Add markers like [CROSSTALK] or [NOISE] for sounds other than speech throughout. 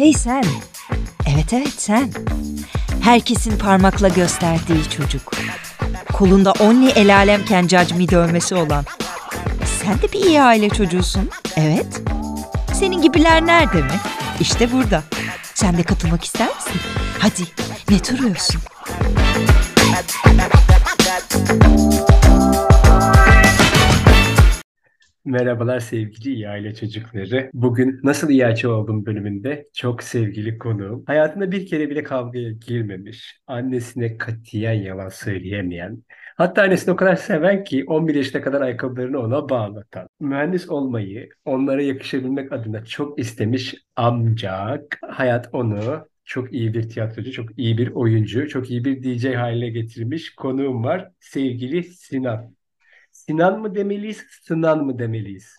Hey sen. Evet evet sen. Herkesin parmakla gösterdiği çocuk. Kolunda only el alemken cacmi dövmesi olan. Sen de bir iyi aile çocuğusun. Evet. Senin gibiler nerede mi? İşte burada. Sen de katılmak ister misin? Hadi ne duruyorsun? Merhabalar sevgili iyi aile çocukları. Bugün Nasıl İyi Aile Oldum bölümünde çok sevgili konuğum. Hayatında bir kere bile kavgaya girmemiş, annesine katiyen yalan söyleyemeyen, hatta annesini o kadar seven ki 11 yaşına kadar ayakkabılarını ona bağlatan, mühendis olmayı onlara yakışabilmek adına çok istemiş ancak hayat onu çok iyi bir tiyatrocu, çok iyi bir oyuncu, çok iyi bir DJ haline getirmiş konuğum var. Sevgili Sinan. Sinan mı demeliyiz, Sınan mı demeliyiz?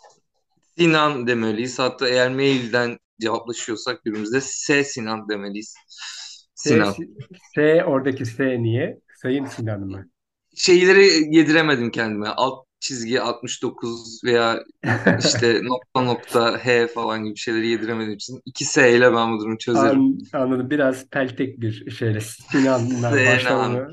Sinan demeliyiz. Hatta eğer mailden cevaplaşıyorsak birbirimize S Sinan demeliyiz. Sinan. S, S oradaki S niye? Sayın Sinan mı? Şeyleri yediremedim kendime. Alt çizgi 69 veya işte [LAUGHS] nokta nokta H falan gibi şeyleri yediremediğim için 2 S ile ben bu durumu çözerim. An, anladım. Biraz peltek bir şeyle Sinan'la [LAUGHS] başlamaya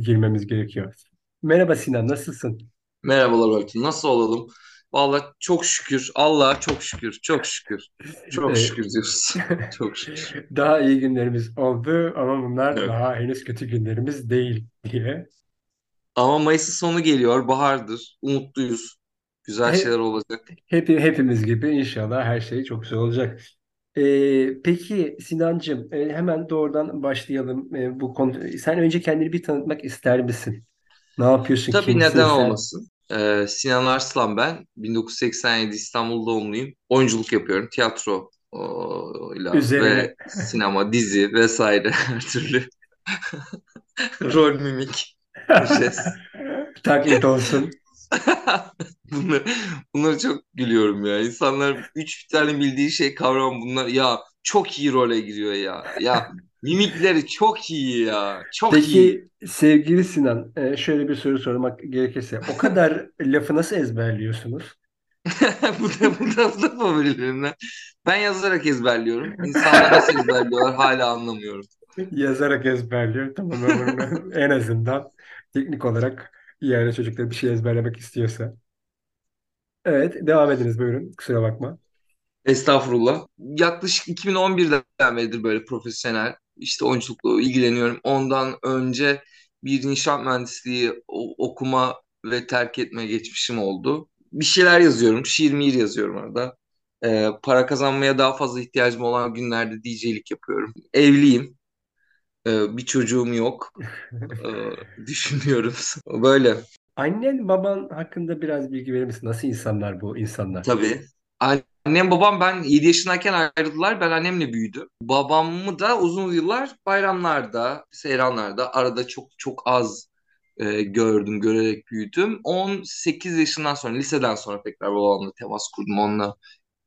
girmemiz gerekiyor. Merhaba Sinan, nasılsın? Merhabalar Bartu. Nasıl olalım? Vallahi çok şükür. Allah'a çok şükür. Çok şükür. Çok şükür diyoruz. [LAUGHS] çok şükür. Daha iyi günlerimiz oldu ama bunlar evet. daha henüz kötü günlerimiz değil diye. Ama Mayıs'ın sonu geliyor. Bahardır. Umutluyuz. Güzel şeyler olacak. Hep, hepimiz gibi inşallah her şey çok güzel olacak. Ee, peki Sinancığım hemen doğrudan başlayalım ee, bu konu. Sen önce kendini bir tanıtmak ister misin? Ne yapıyorsun? Tabii neden sen? olmasın. Ee, Sinan Arslan ben. 1987 İstanbul doğumluyum. Oyunculuk yapıyorum. Tiyatro ile ve sinema, dizi vesaire [LAUGHS] her türlü [LAUGHS] rol mimik. [LAUGHS] Taklit olsun. bunlar, bunları çok gülüyorum ya. İnsanlar üç tane bildiği şey kavram bunlar. Ya çok iyi role giriyor ya. Ya Mimikleri çok iyi ya. Çok Peki, iyi. Peki sevgili Sinan e, şöyle bir soru sormak gerekirse o kadar [LAUGHS] lafı nasıl ezberliyorsunuz? [LAUGHS] bu da bu da, bu da favorilerimden. Ben yazarak ezberliyorum. İnsanlar nasıl ezberliyorlar hala anlamıyorum. Yazarak ezberliyor. Tamam [LAUGHS] en azından teknik olarak yani çocuklar bir şey ezberlemek istiyorsa. Evet devam ediniz buyurun. Kusura bakma. Estağfurullah. Yaklaşık 2011'den beridir böyle profesyonel işte oyunculukla ilgileniyorum. Ondan önce bir inşaat mühendisliği okuma ve terk etme geçmişim oldu. Bir şeyler yazıyorum, şiir mir yazıyorum arada. Ee, para kazanmaya daha fazla ihtiyacım olan günlerde DJ'lik yapıyorum. Evliyim. Ee, bir çocuğum yok. [LAUGHS] Ee, düşünüyorum. [LAUGHS] Böyle. Annen baban hakkında biraz bilgi verir misin? Nasıl insanlar bu insanlar? Tabii. Annem babam ben 7 yaşındayken ayrıldılar. Ben annemle büyüdüm. Babamı da uzun yıllar bayramlarda, seyranlarda arada çok çok az e, gördüm, görerek büyüdüm. 18 yaşından sonra, liseden sonra tekrar babamla temas kurdum. Onunla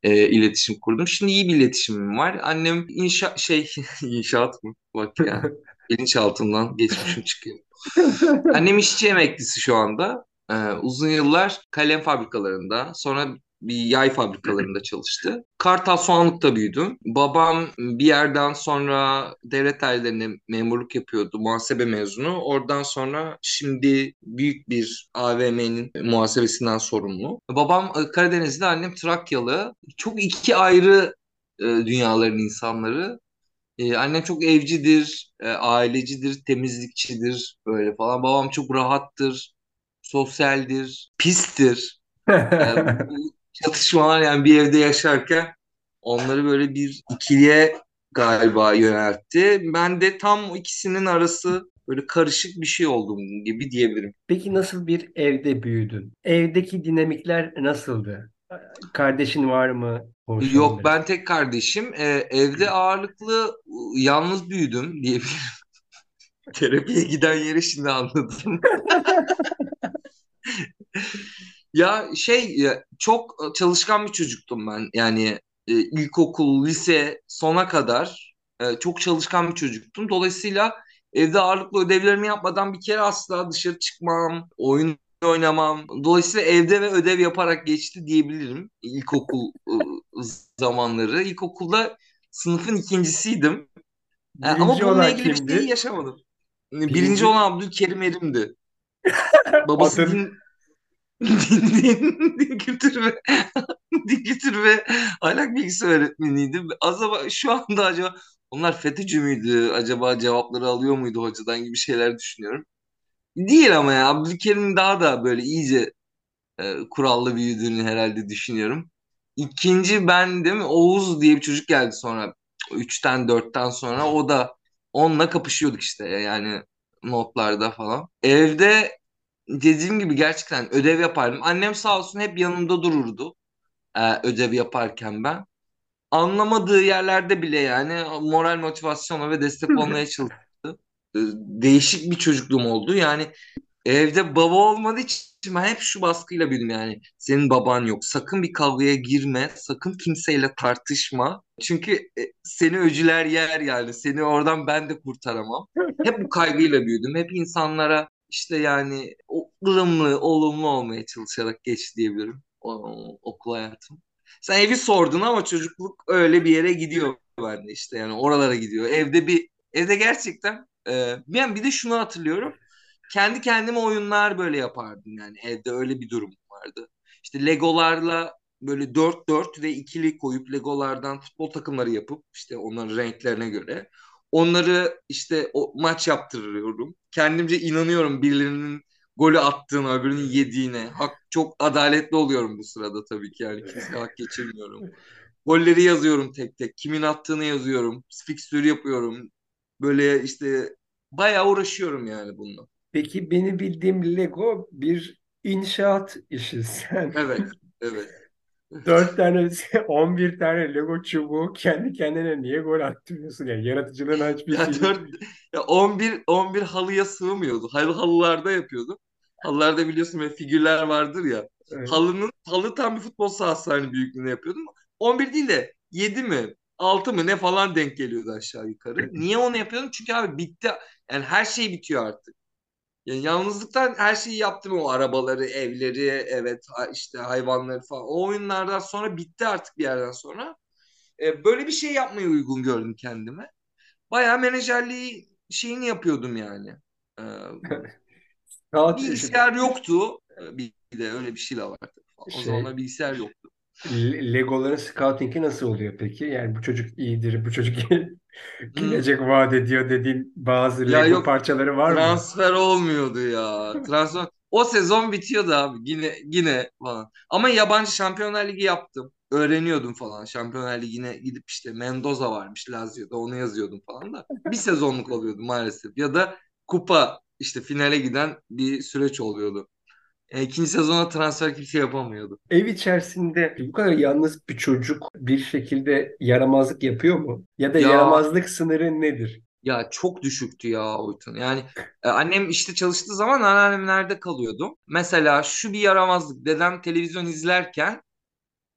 e, iletişim kurdum. Şimdi iyi bir iletişimim var. Annem inşa şey [LAUGHS] inşaat mı? Bak ya. Bilinçaltından geçmişim çıkıyor. [LAUGHS] Annem işçi emeklisi şu anda. Ee, uzun yıllar kalem fabrikalarında, sonra bir yay fabrikalarında çalıştı. Kartal Soğanlık'ta büyüdüm. Babam bir yerden sonra devlet dairelerinde memurluk yapıyordu. Muhasebe mezunu. Oradan sonra şimdi büyük bir AVM'nin muhasebesinden sorumlu. Babam e, Karadenizli, annem Trakyalı. Çok iki ayrı e, dünyaların insanları. Ee, annem çok evcidir, e, ailecidir, temizlikçidir böyle falan. Babam çok rahattır, sosyaldir, pistir. ee, [LAUGHS] çatışmalar yani bir evde yaşarken onları böyle bir ikiliye galiba yöneltti. Ben de tam ikisinin arası böyle karışık bir şey oldum gibi diyebilirim. Peki nasıl bir evde büyüdün? Evdeki dinamikler nasıldı? Kardeşin var mı? Yok ben tek kardeşim. Ee, evde ağırlıklı yalnız büyüdüm diyebilirim. [LAUGHS] Terapiye giden yeri şimdi anladım. [LAUGHS] Ya şey çok çalışkan bir çocuktum ben. Yani e, ilkokul, lise sona kadar e, çok çalışkan bir çocuktum. Dolayısıyla evde ağırlıklı ödevlerimi yapmadan bir kere asla dışarı çıkmam, oyun oynamam. Dolayısıyla evde ve ödev yaparak geçti diyebilirim ilkokul e, zamanları. İlkokulda sınıfın ikincisiydim. E, ama Birinci bununla olan ilgili bir şey kimdi? yaşamadım. Birinci, Birinci olan Abdülkerim Erim'di. [LAUGHS] Babası din, din, din, kültür ve [LAUGHS] din kültür ve ahlak bilgisi öğretmeniydi. Acaba şu anda acaba onlar FETÖ'cü müydü? Acaba cevapları alıyor muydu hocadan gibi şeyler düşünüyorum. Değil ama ya Abdülkerim daha da böyle iyice e, kurallı büyüdüğünü herhalde düşünüyorum. İkinci ben değil mi? Oğuz diye bir çocuk geldi sonra. Üçten dörtten sonra o da onunla kapışıyorduk işte yani notlarda falan. Evde dediğim gibi gerçekten ödev yapardım. Annem sağ olsun hep yanımda dururdu e, ödev yaparken ben. Anlamadığı yerlerde bile yani moral motivasyona ve destek olmaya çalıştı. E, Değişik bir çocukluğum oldu. Yani Evde baba olmadığı için ben hep şu baskıyla büyüdüm yani. Senin baban yok. Sakın bir kavgaya girme. Sakın kimseyle tartışma. Çünkü e, seni öcüler yer yani. Seni oradan ben de kurtaramam. Hep bu kaygıyla büyüdüm. Hep insanlara işte yani ılımlı, olumlu olmaya çalışarak geç diyebilirim o, o- okul hayatım. Sen evi sordun ama çocukluk öyle bir yere gidiyor bende işte yani oralara gidiyor. Evde bir evde gerçekten e, bir de şunu hatırlıyorum kendi kendime oyunlar böyle yapardım yani evde öyle bir durum vardı. İşte Legolarla böyle dört dört ve ikili koyup Legolardan futbol takımları yapıp işte onların renklerine göre onları işte o maç yaptırıyorum. Kendimce inanıyorum birilerinin golü attığına, öbürünün yediğine. Hak, çok adaletli oluyorum bu sırada tabii ki yani kimseye hak geçirmiyorum. Golleri yazıyorum tek tek. Kimin attığını yazıyorum. Fikstür yapıyorum. Böyle işte bayağı uğraşıyorum yani bununla. Peki beni bildiğim Lego bir inşaat işi. [LAUGHS] Sen Evet, evet. 4 tane, [LAUGHS] 11 tane Lego çubuğu kendi kendine niye gol attırıyorsun? Yani yaratıcılığına hiçbir Ya şey dört, ya 11 11 halıya sığmıyordu. Halı halılarda yapıyordum. Halılarda biliyorsun böyle figürler vardır ya. Evet. Halının halı tam bir futbol sahası hani büyüklüğünde yapıyordum. 11 değil de 7 mi 6 mı ne falan denk geliyordu aşağı yukarı. [LAUGHS] Niye onu yapıyordum? Çünkü abi bitti. Yani her şey bitiyor artık. Yani yalnızlıktan her şeyi yaptım o arabaları, evleri, evet işte hayvanları falan. O oyunlardan sonra bitti artık bir yerden sonra. E, böyle bir şey yapmayı uygun gördüm kendime. Bayağı menajerliği şeyini yapıyordum yani. E, [LAUGHS] bilgisayar yoktu. E, bir de öyle bir şey de vardı. O şey zamanlar bilgisayar yoktu. Le- Legoların scouting'i nasıl oluyor peki? Yani bu çocuk iyidir, bu çocuk Hı. [LAUGHS] gelecek vaat ediyor dediğin bazı Ya Lego yok parçaları var mı? transfer olmuyordu ya. Transfer o sezon bitiyordu abi. Yine yine falan. Ama yabancı Şampiyonlar Ligi yaptım. Öğreniyordum falan. Şampiyonlar Ligi'ne gidip işte Mendoza varmış Lazio'da onu yazıyordum falan da. Bir sezonluk oluyordu maalesef. Ya da kupa işte finale giden bir süreç oluyordu. E, ikinci sezona transfer kimse yapamıyordu. Ev içerisinde bu kadar yalnız bir çocuk bir şekilde yaramazlık yapıyor mu? Ya da Ya yaramazlık sınırı nedir? Ya çok düşüktü ya Oytun. Yani e, annem işte çalıştığı zaman anneannemlerde kalıyordum. Mesela şu bir yaramazlık. Dedem televizyon izlerken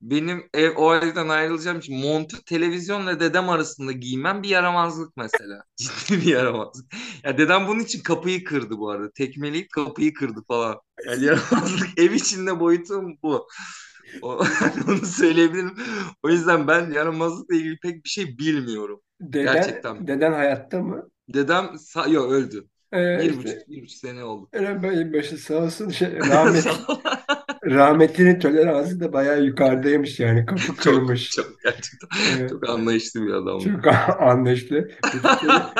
benim ev o evden ayrılacağım için montu televizyonla dedem arasında giymem bir yaramazlık mesela. [LAUGHS] Ciddi bir yaramazlık. Ya dedem bunun için kapıyı kırdı bu arada. Tekmeleyip kapıyı kırdı falan. Yani yaramazlık ev içinde boyutum bu. O, [LAUGHS] onu söyleyebilirim. O yüzden ben yaramazlıkla ilgili pek bir şey bilmiyorum. Deden, Gerçekten deden hayatta mı? Dedem sa yo öldü. Ee, Bir işte buçuk, bir buçuk sene oldu. Eren Bey'in başı sağ olsun şey, [LAUGHS] rahmet, Rahmetlinin toleransı da bayağı yukarıdaymış yani kapı Çok kırmış. çok gerçekten Evet, çok anlayışlı bir adamdı. çok [LAUGHS] tele-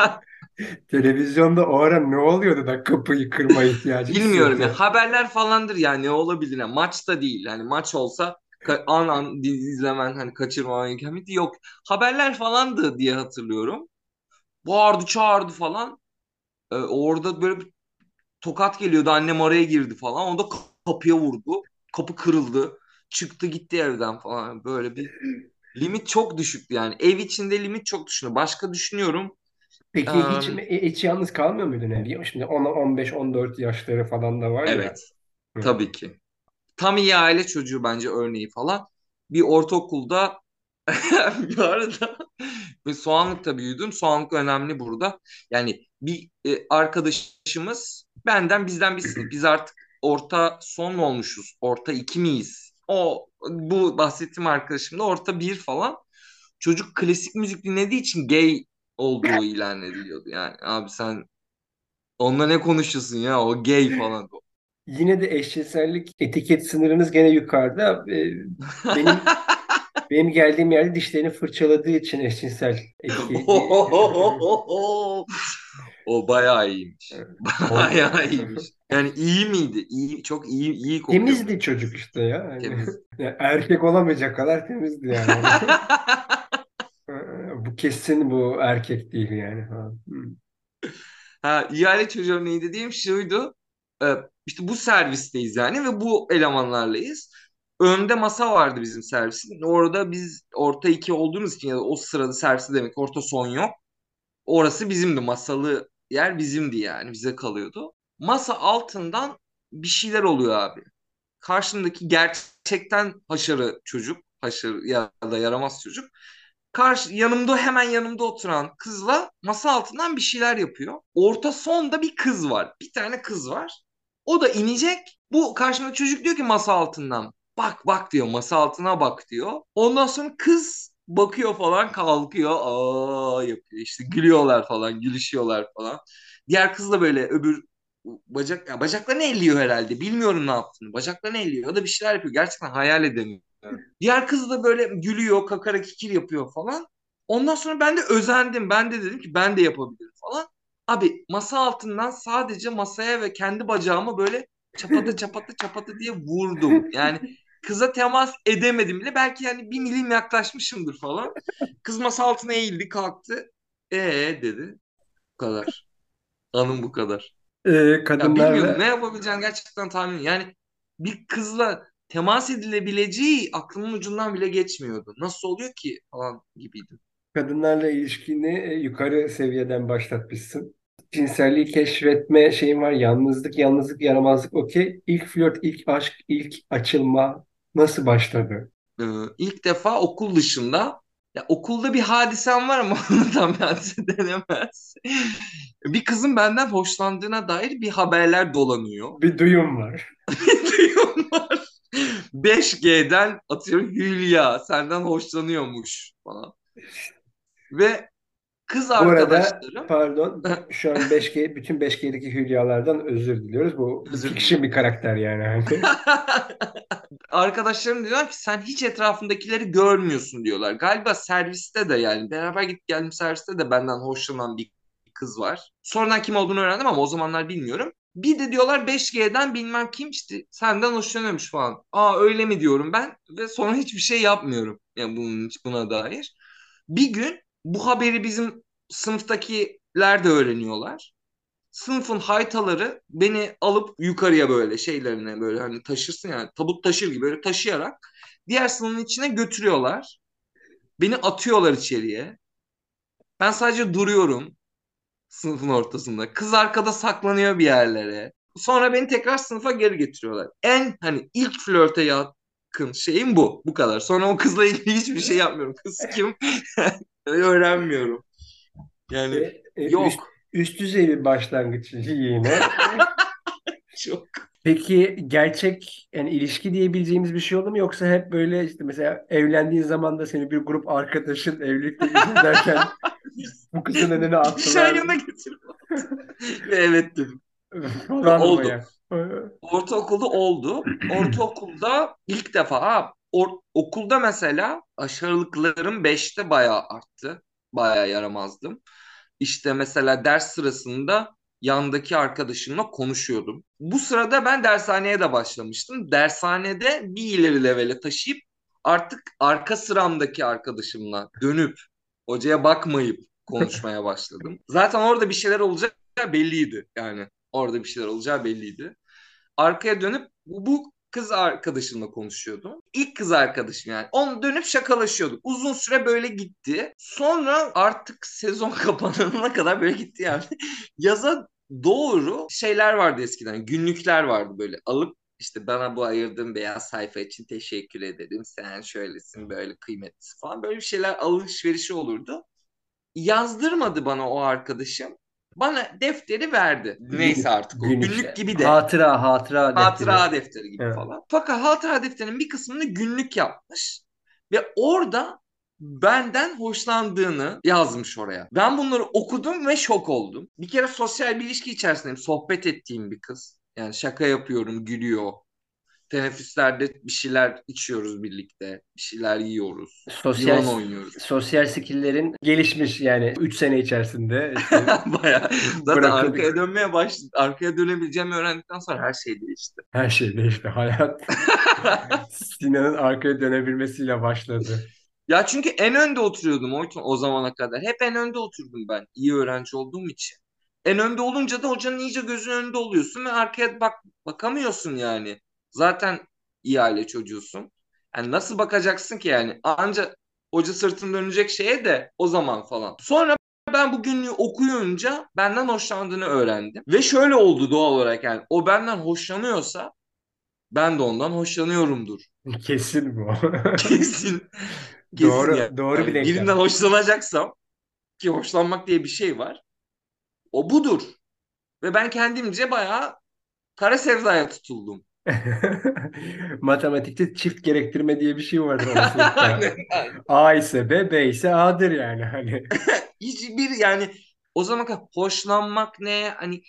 televizyonda o ara ne oluyordu da kapıyı kırma ihtiyacı Bilmiyorum ya haberler falandır yani ne olabilir yani maç da değil yani maç olsa an an izlemen hani kaçırmaman imkanı yok. Haberler falandı diye hatırlıyorum. Bağırdı çağırdı falan. Ee, orada böyle bir tokat geliyordu annem araya girdi falan. O da kapıya vurdu. Kapı kırıldı. Çıktı gitti evden falan böyle bir Limit çok düşüktü yani. Ev içinde limit çok düşüktü. Başka düşünüyorum. Peki hiç mi- e, hiç yalnız kalmıyor muydun evde? Şimdi 10, 15, 14 yaşları falan da var ya. evet. Hı. Tabii ki. Tam iyi aile çocuğu bence örneği falan. Bir ortaokulda [LAUGHS] bir arada ve Soğanlık'ta büyüdüm. Soğanlık önemli burada. Yani bir e, arkadaşımız benden bizden bir sınıf. Biz artık orta son mu olmuşuz? Orta iki miyiz? O bu bahsettiğim arkadaşım da orta bir falan. çocuk klasik müzik dinlediği için gay olduğu ilan ediliyordu yani. Abi sen onunla ne konuşuyorsun ya o gay falan. Yine de eşcinsellik etiket sınırınız gene yukarıda. Ee, benim [LAUGHS] benim geldiğim yerde dişlerini fırçaladığı için eşcinsel [LAUGHS] etiketi. [LAUGHS] o bayağı iyiymiş. [LAUGHS] Bayağı iyiymiş. Yani iyi miydi? İyi, çok iyi iyi kokuyor. Temizdi çocuk işte ya. Yani, Temiz. [LAUGHS] ya erkek olamayacak kadar temizdi yani. [LAUGHS] bu kesin bu erkek değil yani. Ha. Hı. Ha, ihale çocuğum neydi dediğim şuydu. Ee, işte bu servisteyiz yani ve bu elemanlarlayız. Önde masa vardı bizim servisin. Orada biz orta iki olduğumuz için ya da o sırada serviste demek orta son yok. Orası bizimdi. Masalı yer bizimdi yani. Bize kalıyordu. Masa altından bir şeyler oluyor abi. Karşımdaki gerçekten haşarı çocuk. Haşarı ya da yaramaz çocuk. Karşı, yanımda hemen yanımda oturan kızla masa altından bir şeyler yapıyor. Orta sonda bir kız var. Bir tane kız var. O da inecek. Bu karşımdaki çocuk diyor ki masa altından. Bak bak diyor masa altına bak diyor. Ondan sonra kız bakıyor falan kalkıyor. Aa yapıyor işte gülüyorlar falan gülüşüyorlar falan. Diğer kız da böyle öbür bacak ya bacaklarını elliyor herhalde. Bilmiyorum ne yaptığını. Bacaklarını elliyor. O da bir şeyler yapıyor. Gerçekten hayal edemiyorum. Diğer kız da böyle gülüyor, kakara kikir yapıyor falan. Ondan sonra ben de özendim. Ben de dedim ki ben de yapabilirim falan. Abi masa altından sadece masaya ve kendi bacağımı böyle çapata çapata çapata diye vurdum. Yani kıza temas edemedim bile. Belki yani bir milim yaklaşmışımdır falan. Kız masa altına eğildi kalktı. Ee dedi. Bu kadar. Anım bu kadar. Ee, Ya kadınlarla bilmiyorum ne yapabileceğini gerçekten tahmin Yani bir kızla temas edilebileceği aklımın ucundan bile geçmiyordu. Nasıl oluyor ki falan gibiydi. kadınlarla ilişkini e, yukarı seviyeden başlatmışsın. Cinselliği keşfetme şeyin var. Yalnızlık, yalnızlık, yaramazlık okey. İlk flört, ilk aşk, ilk açılma nasıl başladı? Ee, ilk defa okul dışında ya okulda bir hadisem var ama [LAUGHS] onu tam bir denemez. Bir kızın benden hoşlandığına dair bir haberler dolanıyor. Bir duyum var. [LAUGHS] Duyum var. 5G'den atıyorum Hülya senden hoşlanıyormuş falan. Ve kız Bu arada arkadaşlarım pardon şu an 5G bütün 5G'deki hülyalardan özür diliyoruz. Bu Özür fiction bir karakter yani. Hani. [LAUGHS] Arkadaşlarım diyorlar ki sen hiç etrafındakileri görmüyorsun diyorlar. Galiba serviste de yani beraber git geldim serviste de benden hoşlanan bir kız var. Sonradan kim olduğunu öğrendim ama o zamanlar bilmiyorum. Bir de diyorlar 5G'den bilmem kim işte senden hoşlanıyormuş falan. Aa öyle mi diyorum ben ve sonra hiçbir şey yapmıyorum. Yani bunun buna dair. Bir gün bu haberi bizim sınıftakiler de öğreniyorlar sınıfın haytaları beni alıp yukarıya böyle şeylerine böyle hani taşırsın yani tabut taşır gibi böyle taşıyarak diğer sınıfın içine götürüyorlar. Beni atıyorlar içeriye. Ben sadece duruyorum sınıfın ortasında. Kız arkada saklanıyor bir yerlere. Sonra beni tekrar sınıfa geri getiriyorlar. En hani ilk flörte yakın şeyim bu. Bu kadar. Sonra o kızla ilgili hiçbir şey yapmıyorum. Kız kim? [LAUGHS] Öğrenmiyorum. Yani E, e, yok. üst, üst düzey bir başlangıç yine. [LAUGHS] Çok. Peki gerçek yani ilişki diyebileceğimiz bir şey oldu mu yoksa hep böyle işte mesela evlendiğin zaman da seni bir grup arkadaşın evlilikte izlerken [LAUGHS] bu kızın önüne Nişan attılar yanına getiriyorlar. Ve evet dedim. falan Oldu. ya? Ortaokulda oldu. [CLEARS THROAT] Ortaokulda ilk defa ha, or- okulda mesela aşağılıklarım 5'te bayağı arttı. Bayağı yaramazdım. İşte mesela ders sırasında yandaki arkadaşımla konuşuyordum. Bu sırada ben dershaneye de başlamıştım. Dershanede bir ileri levele taşıyıp artık arka sıramdaki arkadaşımla dönüp hocaya bakmayıp konuşmaya başladım. [LAUGHS] Zaten orada bir şeyler olacağı belliydi yani. Orada bir şeyler olacağı belliydi. Arkaya dönüp bu, kız arkadaşımla konuşuyordum. İlk kız arkadaşım yani. Onu dönüp şakalaşıyorduk. Uzun süre böyle gitti. Sonra artık sezon [LAUGHS] kapanana kadar böyle gitti yani. [LAUGHS] Yaza doğru şeyler vardı eskiden. Günlükler vardı böyle alıp işte bana bu ayırdığın beyaz sayfa için teşekkür ederim. Sen şöylesin böyle kıymetlisin falan. Böyle bir şeyler alışverişi olurdu. Yazdırmadı bana o arkadaşım. Bana defteri verdi. Neyse artık o. Günlük Günlük gibi de. Hatıra, hatıra defteri. Hatıra defteri gibi Evet. falan. Fakat hatıra defterinin bir kısmını günlük yapmış. Ve orada benden hoşlandığını yazmış oraya. Ben bunları okudum ve şok oldum. Bir kere sosyal bir ilişki içerisindeyim. Sohbet ettiğim bir kız. Yani şaka yapıyorum, gülüyor. Teneffüslerde bir şeyler içiyoruz birlikte. Bir şeyler yiyoruz. Sosyal Yılan oynuyoruz. sosyal skill'lerin gelişmiş yani 3 sene içerisinde. [LAUGHS] işte Baya zaten Bırakıldık. arkaya dönmeye başladı. Arkaya dönebileceğimi öğrendikten sonra her şey değişti. her şey değişti. Hayat [LAUGHS] Sinan'ın arkaya dönebilmesiyle başladı. Ya çünkü en önde oturuyordum o, o zamana kadar. Hep en önde oturdum ben iyi öğrenci olduğum için. En önde olunca da hocanın iyice gözünün önünde oluyorsun ve arkaya bak bakamıyorsun yani. Zaten iyi aile çocuğusun. Yani nasıl bakacaksın ki yani? Anca hoca sırtını dönecek şeye de o zaman falan. Sonra ben bu günlüğü okuyunca benden hoşlandığını öğrendim. Ve şöyle oldu doğal olarak yani. O benden hoşlanıyorsa ben de ondan hoşlanıyorumdur. [LAUGHS] Kesin bu. [LAUGHS] Kesin. [LAUGHS] Kesin Doğru, yani. doğru bir denklem. Birinden hoşlanacaksam ki hoşlanmak diye bir şey var. O budur. Ve ben kendimce bayağı kara sevdaya tutuldum. [LAUGHS] Matematikte çift gerektirme diye bir şey vardır [LAUGHS] aynen. A ise B, B ise A'dır yani hani. [LAUGHS] Hiçbir yani o zaman kadar hoşlanmak ne hani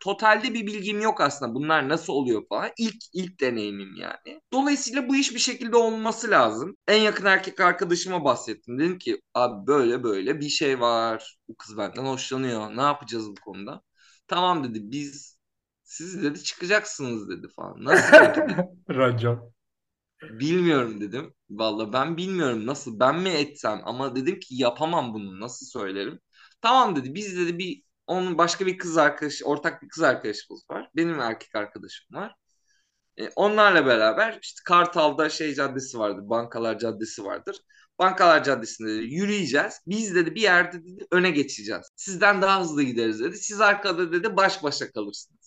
totalde bir bilgim yok aslında bunlar nasıl oluyor falan. İlk ilk deneyimim yani. Dolayısıyla bu iş bir şekilde olması lazım. En yakın erkek arkadaşıma bahsettim. Dedim ki abi böyle böyle bir şey var. Bu kız benden hoşlanıyor. Ne yapacağız bu konuda? Tamam dedi biz siz dedi çıkacaksınız dedi falan. Nasıl. [LAUGHS] Racon. Bilmiyorum dedim. Valla ben bilmiyorum nasıl ben mi etsem ama dedim ki yapamam bunu nasıl söylerim. Tamam dedi biz dedi bir onun başka bir kız arkadaş ortak bir kız arkadaşımız var. Benim erkek arkadaşım var. E, onlarla beraber işte Kartal'da şey caddesi vardır. Bankalar Caddesi vardır. Bankalar Caddesi'nde dedi, yürüyeceğiz. Biz dedi bir yerde dedi, öne geçeceğiz. Sizden daha hızlı gideriz dedi. Siz arkada dedi baş başa kalırsınız.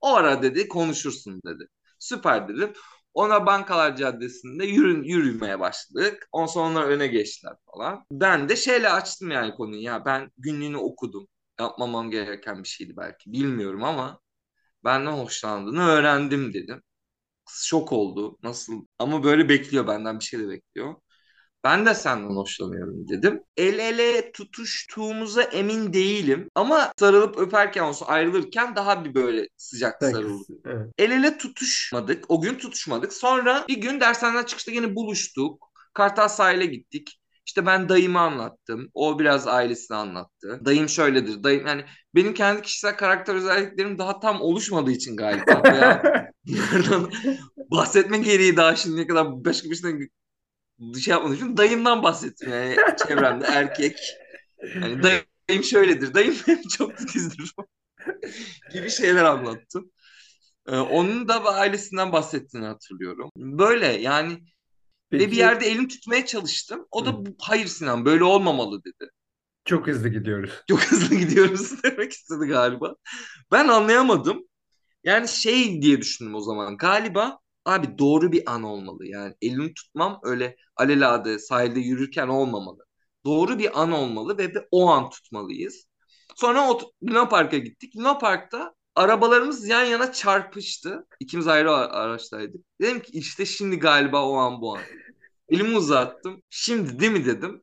O ara dedi konuşursun dedi. Süper dedim. Ona Bankalar Caddesi'nde yürü, yürümeye başladık. Ondan sonra öne geçtiler falan. Ben de şeyle açtım yani konuyu. Ya ben günlüğünü okudum. Yapmamam gereken bir şeydi belki. Bilmiyorum ama benden hoşlandığını öğrendim dedim. Kız şok oldu. Nasıl? Ama böyle bekliyor benden bir şey de bekliyor. Ben de senden hoşlanıyorum dedim. El ele tutuştuğumuza emin değilim. Ama sarılıp öperken olsun ayrılırken daha bir böyle sıcak sarıldık. Evet. El ele tutuşmadık. O gün tutuşmadık. Sonra bir gün dershaneden çıkışta yine buluştuk. Kartal sahile gittik. İşte ben dayımı anlattım. O biraz ailesini anlattı. Dayım şöyledir. Dayım yani benim kendi kişisel karakter özelliklerim daha tam oluşmadığı için galiba. [LAUGHS] Veya bahsetme gereği daha şimdiye kadar başka bir şeyden şey yapmadığım için dayımdan bahsettim. Yani [LAUGHS] çevremde erkek. Yani dayım şöyledir. Dayım benim çok titizdir. [LAUGHS] gibi şeyler anlattım. Ee, onun da ailesinden bahsettiğini hatırlıyorum. Böyle yani ve bir Peki yerde elini tutmaya çalıştım. O da Hı. hayır Sinan böyle olmamalı dedi. çok hızlı gidiyoruz. [LAUGHS] Çok hızlı gidiyoruz demek istedi galiba. Ben anlayamadım. Yani şey diye düşündüm o zaman. Galiba abi doğru bir an olmalı. Yani elini tutmam öyle alelade sahilde yürürken olmamalı. Doğru bir an olmalı ve o an tutmalıyız. Sonra o Luna Park'a gittik. Luna Park'ta arabalarımız yan yana çarpıştı. İkimiz ayrı araçtaydık. Dedim ki işte şimdi galiba o an bu an. Elimi uzattım. Şimdi değil mi dedim.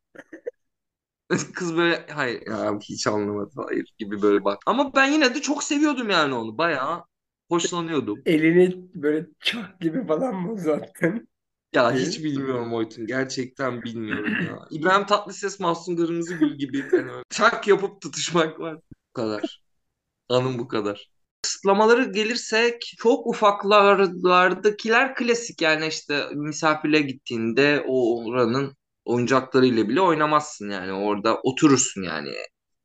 [LAUGHS] Kız böyle hayır ya hiç anlamadı hayır gibi böyle bak. Ama ben yine de çok seviyordum yani onu. Bayağı hoşlanıyordum. Elini böyle çak gibi falan mı uzattın? Ya hiç bilmiyorum Oytun. Gerçekten bilmiyorum ya. İbrahim Tatlıses, Mahsun Kırmızıgül gibi yani öyle çak yapıp tutuşmak var. Bu kadar. Anım bu kadar. Kısıtlamaları gelirsek çok ufaklardakiler klasik yani işte misafirle gittiğinde o oranın oyuncaklarıyla bile oynamazsın yani orada oturursun yani.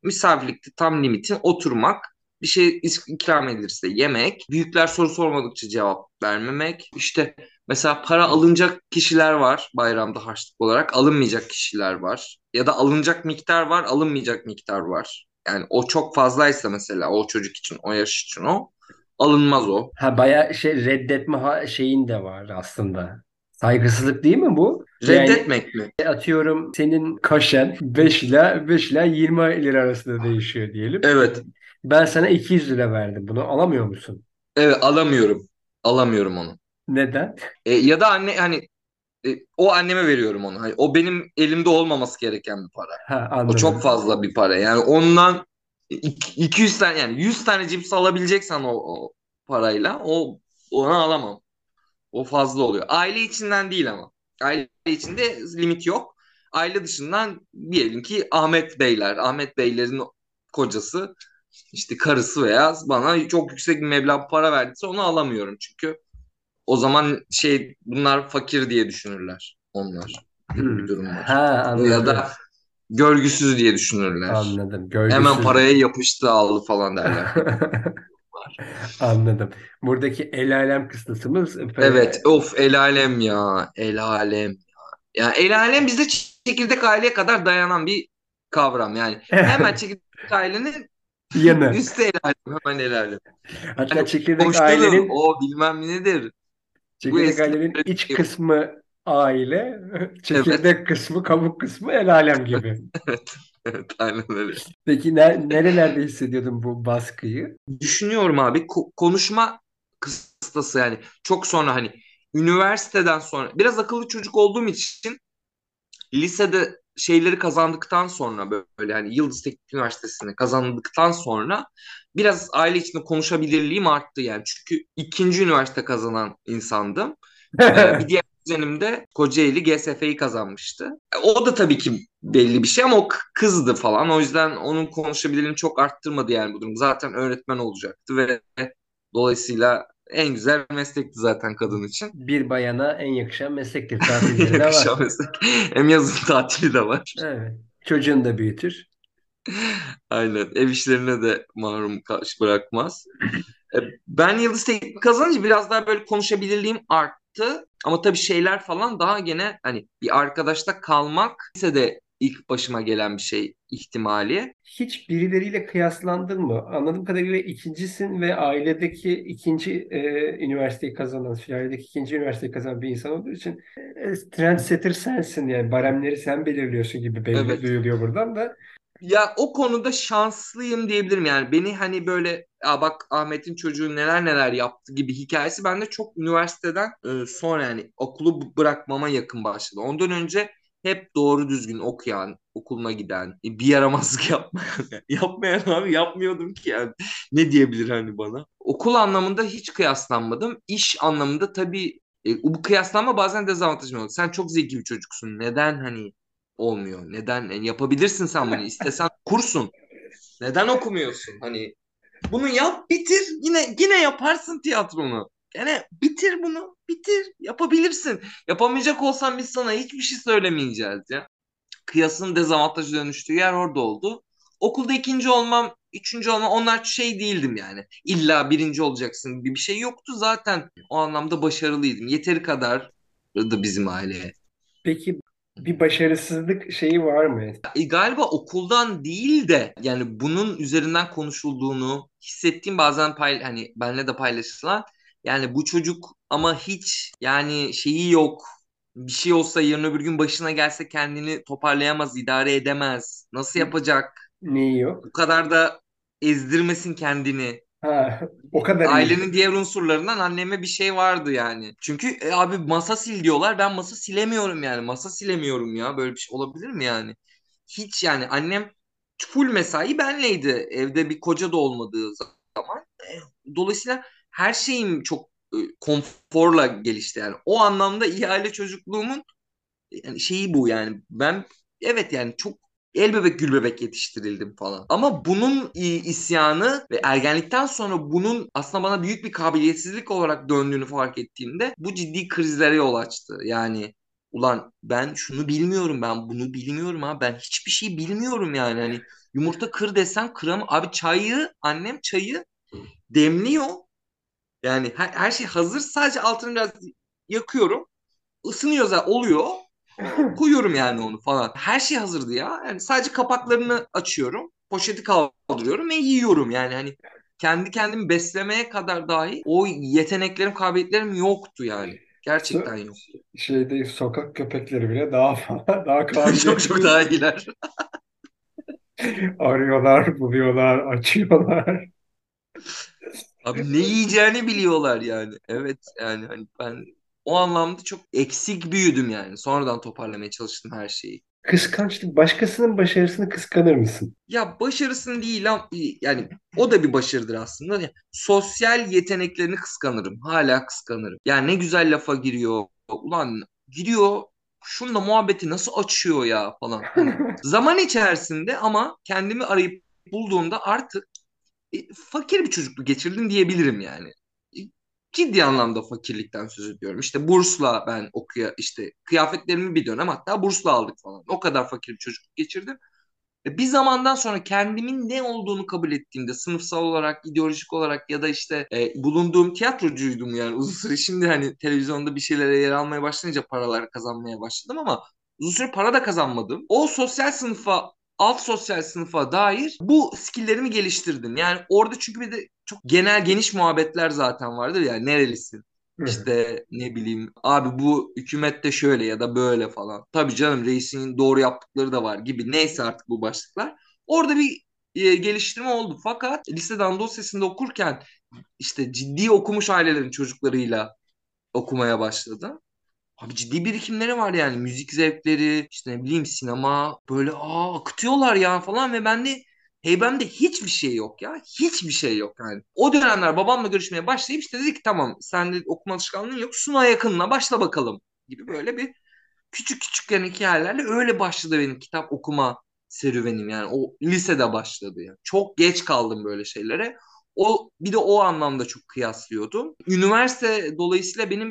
Misafirlikte tam limitin oturmak bir şey ikram edilirse yemek, büyükler soru sormadıkça cevap vermemek, işte mesela para alınacak kişiler var bayramda harçlık olarak, alınmayacak kişiler var. Ya da alınacak miktar var, alınmayacak miktar var. Yani o çok fazlaysa mesela o çocuk için, o yaş için o alınmaz o. Ha bayağı şey reddetme ha- şeyin de var aslında. Saygısızlık değil mi bu? Yani Reddetmek mi? atıyorum senin kaşen 5 ile 5 ile 20 lira arasında değişiyor diyelim. Evet. Ben sana 200 lira verdim. Bunu alamıyor musun? Evet alamıyorum. Alamıyorum onu. Neden? E, ya da anne hani e, o anneme veriyorum onu. Hani o benim elimde olmaması gereken bir para. Ha O çok fazla bir para. Yani ondan iki- 200 tane yani 100 tane cips alabileceksen o, o parayla o onu alamam. O fazla oluyor. Aile içinden değil ama. Aile içinde limit yok. Aile dışından diyelim ki Ahmet Beyler, Ahmet Beylerin kocası, işte karısı veya bana çok yüksek bir meblağ para verdiyse onu alamıyorum çünkü o zaman şey bunlar fakir diye düşünürler onlar. Gibi bir Hmm. durum var. Ha Ya anladım. da görgüsüz diye düşünürler. Anladım. Hemen Görgüsüz. paraya yapıştı aldı falan derler. [LAUGHS] Anladım. Buradaki el alem kıstasımız Evet, of el alem ya, el alem. Ya el alem bizde çekirdek aileye kadar dayanan bir kavram yani. [LAUGHS] Hemen çekirdek ailenin yanı. [LAUGHS] üstü el alem, hemen el alem. Hatta Hani çekirdek komşudur, ailenin o bilmem nedir. çekirdek eski ailenin böyle iç şey. kısmı aile, [LAUGHS] çekirdek kısmı kabuk kısmı el alem gibi. [LAUGHS] Evet, evet, aynen öyle. Peki ne, nerelerde hissediyordun bu baskıyı? Düşünüyorum abi ko- konuşma kıstası yani çok sonra hani üniversiteden sonra biraz akıllı çocuk olduğum için lisede şeyleri kazandıktan sonra böyle hani Yıldız Teknik Üniversitesi'ni kazandıktan sonra biraz aile içinde konuşabilirliğim arttı yani. Çünkü ikinci üniversite kazanan insandım. [LAUGHS] Ee, bir diğer kuzenim de Kocaeli GSF'yi kazanmıştı. O da tabii ki belli bir şey ama o kızdı falan. O yüzden onun konuşabilirliğini çok arttırmadı yani bu durum. Zaten öğretmen olacaktı ve dolayısıyla en güzel meslekti zaten kadın için. Bir bayana en yakışan meslektir. [LAUGHS] Tatilleri de var. Meslek. Hem yazın tatili de var. Evet. Çocuğunu da büyütür. Aynen. Ev işlerine de mahrum bırakmaz. E, Ben Yıldız Teknik kazanınca biraz daha böyle konuşabilirliğim arttı. Ama tabii şeyler falan daha gene hani bir arkadaşta kalmak lisede ilk başıma gelen bir şey ihtimali. Hiç birileriyle kıyaslandın mı? Anladığım kadarıyla ikincisin ve ailedeki ikinci e, üniversiteyi kazanan, ailedeki ikinci üniversiteyi kazanan bir insan olduğu için e, trendsetter sensin yani baremleri sen belirliyorsun gibi belli Evet. duyuluyor buradan da. Ya o konuda şanslıyım diyebilirim yani. Beni hani böyle ya bak Ahmet'in çocuğu neler neler yaptı gibi hikayesi bende çok üniversiteden e, sonra yani okulu bırakmama yakın başladı. Ondan önce hep doğru düzgün okuyan, okuluna giden, e, bir yaramazlık [LAUGHS] yapmayan, yapmayan abi yapmıyordum ki yani. Ne diyebilir hani bana? Okul anlamında hiç kıyaslanmadım. İş anlamında tabii e, bu kıyaslanma bazen dezavantajlı oluyor. Sen çok zeki bir çocuksun. Neden hani olmuyor? Neden? Yani yapabilirsin sen bunu. İstesen [LAUGHS] kursun. Neden okumuyorsun? Hani bunu yap, bitir. Yine yine yaparsın tiyatronu. Gene bitir bunu. Bitir. Yapabilirsin. Yapamayacak olsan biz sana hiçbir şey söylemeyeceğiz ya. Kıyasın dezavantajı dönüştüğü yer orada oldu. Okulda ikinci olmam, üçüncü olmam onlar şey değildim yani. İlla birinci olacaksın gibi bir şey yoktu. Zaten o anlamda başarılıydım. Yeteri kadar da bizim aileye. Peki bir başarısızlık şeyi var mı? E, galiba okuldan değil de yani bunun üzerinden konuşulduğunu hissettiğim bazen pay, hani benle de paylaşılan yani bu çocuk ama hiç yani şeyi yok bir şey olsa yarın öbür gün başına gelse kendini toparlayamaz idare edemez nasıl yapacak Neyi yok? bu kadar da ezdirmesin kendini Ha, o kadar iyi. Ailenin diğer unsurlarından anneme bir şey vardı yani. Çünkü e, abi masa sil diyorlar. Ben masa silemiyorum yani. Masa silemiyorum ya. Böyle bir şey olabilir mi yani? Hiç yani annem full mesai benleydi. Evde bir koca da olmadığı zaman. E, Dolayısıyla her şeyim çok e, konforla gelişti yani. O anlamda iyi aile çocukluğumun yani şeyi bu yani. Ben evet yani çok el bebek gül bebek yetiştirildim falan. Ama bunun isyanı ve ergenlikten sonra bunun aslında bana büyük bir kabiliyetsizlik olarak döndüğünü fark ettiğimde bu ciddi krizlere yol açtı. Yani ulan ben şunu bilmiyorum ben bunu bilmiyorum ha ben hiçbir şey bilmiyorum yani hani yumurta kır desen kıram abi çayı annem çayı demliyor yani her, her şey hazır sadece altını biraz yakıyorum ısınıyor zaten oluyor [LAUGHS] koyuyorum yani onu falan. Her şey hazırdı ya. Yani sadece kapaklarını açıyorum. Poşeti kaldırıyorum ve yiyorum yani hani kendi kendimi beslemeye kadar dahi o yeteneklerim, kabiliyetlerim yoktu yani. Gerçekten yok. Şeyde sokak köpekleri bile daha daha [LAUGHS] çok çok kabiliyetli. daha iyiler. [LAUGHS] Arıyorlar, buluyorlar, açıyorlar. Abi ne yiyeceğini biliyorlar yani. Evet yani hani ben o anlamda çok eksik büyüdüm yani. Sonradan toparlamaya çalıştım her şeyi. Kıskançlık, başkasının başarısını kıskanır mısın? Ya başarısın değil yani o da bir başarıdır aslında. Ya, sosyal yeteneklerini kıskanırım. Hala kıskanırım. Yani ne güzel lafa giriyor. Ulan giriyor şunla muhabbeti nasıl açıyor ya falan. Hani [LAUGHS] zaman içerisinde ama kendimi arayıp bulduğumda artık fakir bir çocukluk geçirdim diyebilirim yani. E, ciddi anlamda fakirlikten söz ediyorum. İşte bursla ben okuya işte kıyafetlerimi bir dönem hatta bursla aldık falan. O kadar fakir bir çocukluk geçirdim. E, Bir zamandan sonra kendimin ne olduğunu kabul ettiğimde sınıfsal olarak, ideolojik olarak ya da işte e, bulunduğum tiyatrocuydum yani uzun süre. Şimdi hani televizyonda bir şeylere yer almaya başlayınca paralar kazanmaya başladım ama uzun süre para da kazanmadım. O sosyal sınıfa alt sosyal sınıfa dair bu skilllerimi geliştirdim. Yani orada çünkü bir de çok genel geniş muhabbetler zaten vardır yani nerelisin? İşte ne bileyim abi bu hükümette şöyle ya da böyle falan. Tabii canım reisin doğru yaptıkları da var gibi. Neyse artık bu başlıklar. Orada bir e, geliştirme oldu. Fakat Anadolu Lisesi'nde okurken işte ciddi okumuş ailelerin çocuklarıyla okumaya başladım. Abi ciddi birikimleri var yani. Müzik zevkleri, işte ne bileyim sinema böyle aa akıtıyorlar ya falan ve bende heybemde hiçbir şey yok ya. Hiçbir şey yok yani. O dönemler babamla görüşmeye başlayıp işte dedik tamam sende okuma alışkanlığın yok. Suna yakınına başla bakalım gibi böyle bir küçük küçük yani hikayelerle öyle başladı benim kitap okuma serüvenim yani. O lisede başladı yani. Çok geç kaldım böyle şeylere. O bir de o anlamda çok kıyaslıyordum. Üniversite dolayısıyla benim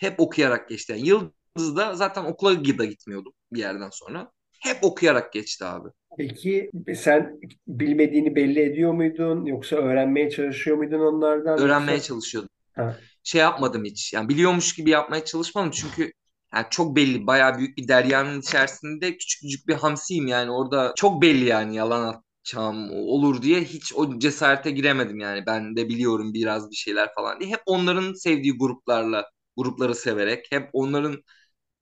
hep okuyarak geçti. Yani Yıldız'da zaten okula da gitmiyordum bir yerden sonra. Hep okuyarak geçti abi. Peki sen bilmediğini belli ediyor muydun yoksa öğrenmeye çalışıyor muydun onlardan Öğrenmeye yoksa çalışıyordum. ha. Şey yapmadım hiç. Yani biliyormuş gibi yapmaya çalışmadım çünkü yani çok belli. Bayağı büyük bir deryanın içerisinde küçük küçük bir hamsiyim yani. Orada çok belli yani yalan atacağım olur diye hiç o cesarete giremedim yani. Ben de biliyorum biraz bir şeyler falan diye. Hep onların sevdiği gruplarla grupları severek hep onların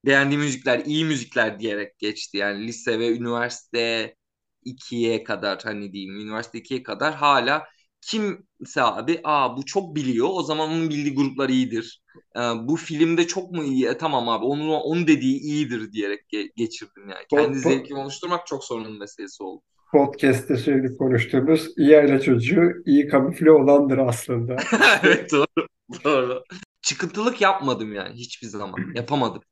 beğendiği müzikler, iyi müzikler diyerek geçti. Yani lise ve üniversite ikiye kadar hani diyeyim, üniversite ikiye kadar hala kimse abi, aa bu çok biliyor, o zaman onun bildiği gruplar iyidir. Ee, bu filmde çok mu iyi? E, tamam abi, onun onun dediği iyidir diyerek ge- geçirdim yani. Kendi po- zevkimi oluşturmak çok sorunun meselesi oldu. podcast'te sürekli konuştuğumuz iyi aile çocuğu iyi kamufle olandır aslında. [LAUGHS] Evet doğru. Doğru. Çıkıntılık yapmadım yani hiçbir zaman. [CLEARS THROAT] Yapamadım.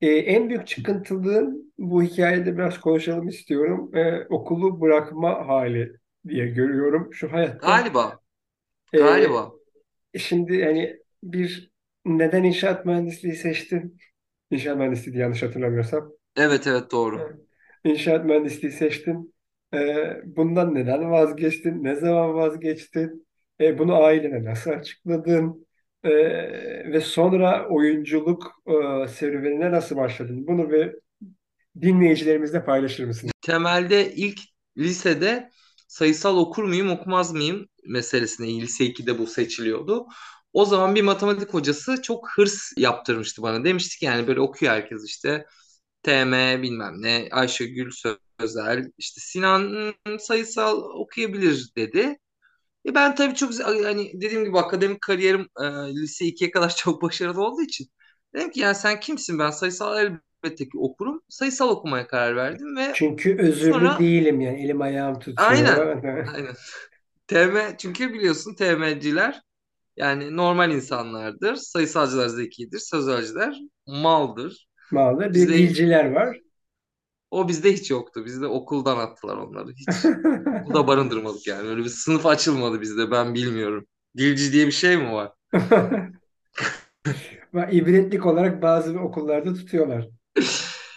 e, en büyük çıkıntılığın bu hikayede biraz konuşalım istiyorum. E, okulu bırakma hali diye görüyorum. Şu hayatta Galiba. e, Galiba. şimdi yani bir neden inşaat mühendisliği seçtin? İnşaat mühendisliği yanlış hatırlamıyorsam. Evet evet doğru. Evet. İnşaat mühendisliği seçtin. Ee, bundan neden vazgeçtin? Ne zaman vazgeçtin? Ee, bunu ailene nasıl açıkladın? Ee, ve sonra oyunculuk e, serüvenine nasıl başladın? Bunu bir dinleyicilerimizle paylaşır mısın? Temelde ilk lisede sayısal okur muyum okumaz mıyım meselesine lise 2'de bu seçiliyordu. O zaman bir matematik hocası çok hırs yaptırmıştı bana. Demişti ki yani böyle okuyor herkes işte. TM bilmem ne Ayşegül Sözel işte Sinan sayısal okuyabilir dedi. E ben tabii çok hani dediğim gibi akademik kariyerim e, lise 2'ye kadar [LAUGHS] çok başarılı olduğu için dedim ki yani sen kimsin ben sayısal elbette ki okurum. Sayısal okumaya karar verdim ve Çünkü özürlü sonra değilim yani elim ayağım aynen tutuyor. [LAUGHS] aynen TM çünkü biliyorsun TM'ciler yani normal insanlardır. Sayısalcılar zekidir. Sözelciler maldır. Malda bir Bizde dilciler var. O bizde hiç yoktu. Bizde okuldan attılar onları. Hiç [LAUGHS] okulda barındırmadık yani. Öyle bir sınıf açılmadı bizde ben bilmiyorum. Dilci diye bir şey mi var? [LAUGHS] İbretlik olarak bazı okullarda tutuyorlar.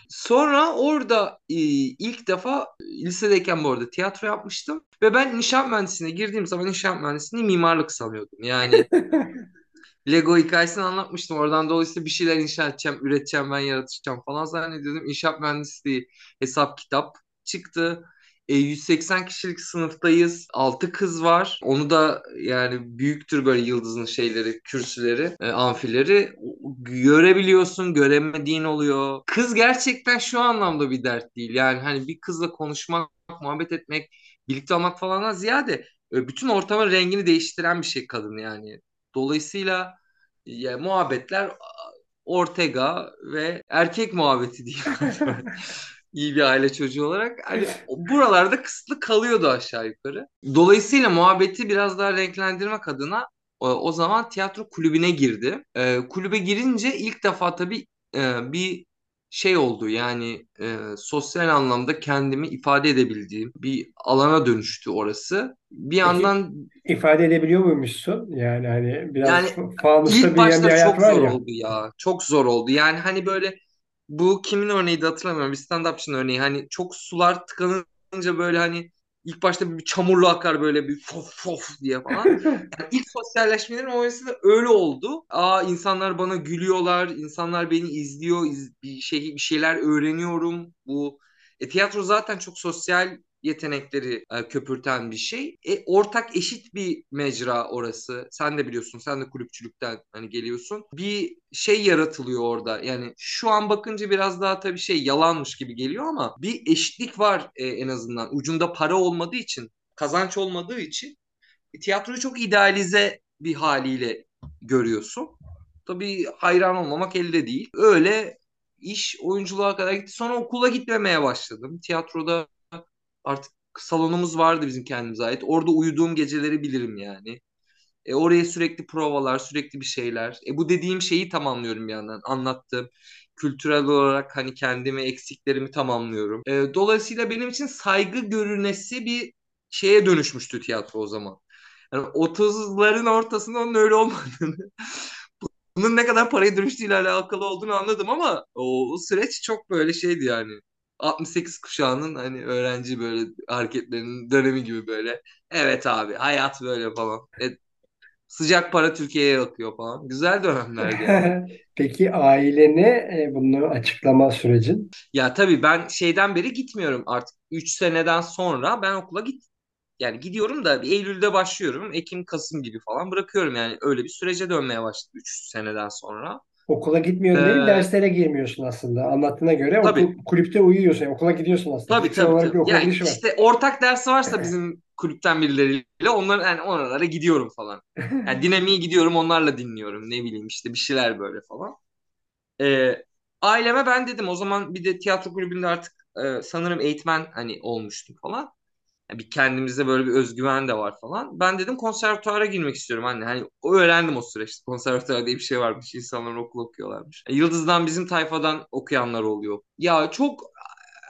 Sonra orada e, ilk defa lisedeyken bu arada tiyatro yapmıştım. Ve ben inşaat mühendisliğine girdiğim zaman inşaat mühendisliğini mimarlık sanıyordum. Yani [LAUGHS] Lego hikayesini anlatmıştım. Oradan dolayısıyla bir şeyler inşa edeceğim, üreteceğim, ben yaratacağım falan zannediyordum. İnşaat mühendisliği hesap kitap çıktı. E, 180 kişilik sınıftayız. 6 kız var. Onu da yani büyüktür böyle yıldızın şeyleri, kürsüleri, e, amfileri. Görebiliyorsun, göremediğin oluyor. Kız gerçekten şu anlamda bir dert değil. Yani hani bir kızla konuşmak, muhabbet etmek, birlikte olmak falandan ziyade e, bütün ortamın rengini değiştiren bir şey kadın yani. Dolayısıyla ya, muhabbetler Ortega ve erkek muhabbeti diyeyim. [LAUGHS] İyi bir aile çocuğu olarak. Hani buralarda kısıtlı kalıyordu aşağı yukarı. Dolayısıyla muhabbeti biraz daha renklendirmek adına o, o zaman tiyatro kulübüne girdi. E, kulübe girince ilk defa tabii e, bir şey oldu yani e, sosyal anlamda kendimi ifade edebildiğim bir alana dönüştü orası. Bir yandan ifade edebiliyor muymuşsun? Yani hani biraz yani fanusta bir başta hayat çok var zor ya. oldu ya. Çok zor oldu. Yani hani böyle bu kimin örneği de hatırlamıyorum. Bir stand-upçının örneği. Hani çok sular tıkanınca böyle hani ilk başta bir çamurlu akar böyle bir fof fof diye falan. [LAUGHS] Yani ilk sosyalleşmelerim oyasında öyle oldu. Aa insanlar bana gülüyorlar, insanlar beni izliyor, iz- bir şey bir şeyler öğreniyorum. Bu e, tiyatro zaten çok sosyal yetenekleri e, köpürten bir şey. E, ortak eşit bir mecra orası. Sen de biliyorsun, sen de kulüpçülükten hani geliyorsun. Bir şey yaratılıyor orada. Yani şu an bakınca biraz daha tabii şey yalanmış gibi geliyor ama bir eşitlik var e, en azından. Ucunda para olmadığı için, kazanç olmadığı için e, tiyatroyu çok idealize bir haliyle görüyorsun. Tabii hayran olmamak elde değil. Öyle iş oyunculuğa kadar gitti. Sonra okula gitmemeye başladım. Tiyatroda artık salonumuz vardı bizim kendimize ait. Orada uyuduğum geceleri bilirim yani. E, oraya sürekli provalar, sürekli bir şeyler. E, bu dediğim şeyi tamamlıyorum bir yandan. Anlattığım kültürel olarak hani kendimi, eksiklerimi tamamlıyorum. E, dolayısıyla benim için saygı görünesi bir şeye dönüşmüştü tiyatro o zaman. Yani 30'ların ortasında onun öyle olmadığını, [LAUGHS] bunun ne kadar paraya dönüştüğüyle alakalı olduğunu anladım ama o süreç çok böyle şeydi yani. 68 kuşağının hani öğrenci böyle hareketlerinin dönemi gibi böyle. Evet abi hayat böyle falan. E, sıcak para Türkiye'ye akıyor falan. Güzel dönemlerdi yani. [LAUGHS] Peki ailene e, bunu açıklama sürecin? Ya tabii ben şeyden beri gitmiyorum artık. 3 seneden sonra ben okula git yani gidiyorum da bir Eylül'de başlıyorum. Ekim, Kasım gibi falan bırakıyorum yani. Öyle bir sürece dönmeye başladı 3 seneden sonra. Okula gitmiyorum değil, Ee, derslere girmiyorsun aslında. Anlattığına göre okul, tabii kulüpte uyuyorsun. Yani okula gidiyorsun aslında. tabii tabii olarak bir tabii. okula Yani var. işte ortak ders varsa bizim kulüpten birileriyle onların yani oralara gidiyorum falan. Yani [LAUGHS] dinamiği gidiyorum onlarla dinliyorum. Ne bileyim işte bir şeyler böyle falan. Ee, aileme ben dedim o zaman bir de tiyatro kulübünde artık e, sanırım eğitmen hani olmuştum falan. Bir kendimize böyle bir özgüven de var falan. Ben dedim konservatuara girmek istiyorum anne. Hani o öğrendim o süreçte. Konservatuar diye bir şey varmış. İnsanlar okul okuyorlarmış. E, Yıldız'dan bizim tayfadan okuyanlar oluyor. Ya çok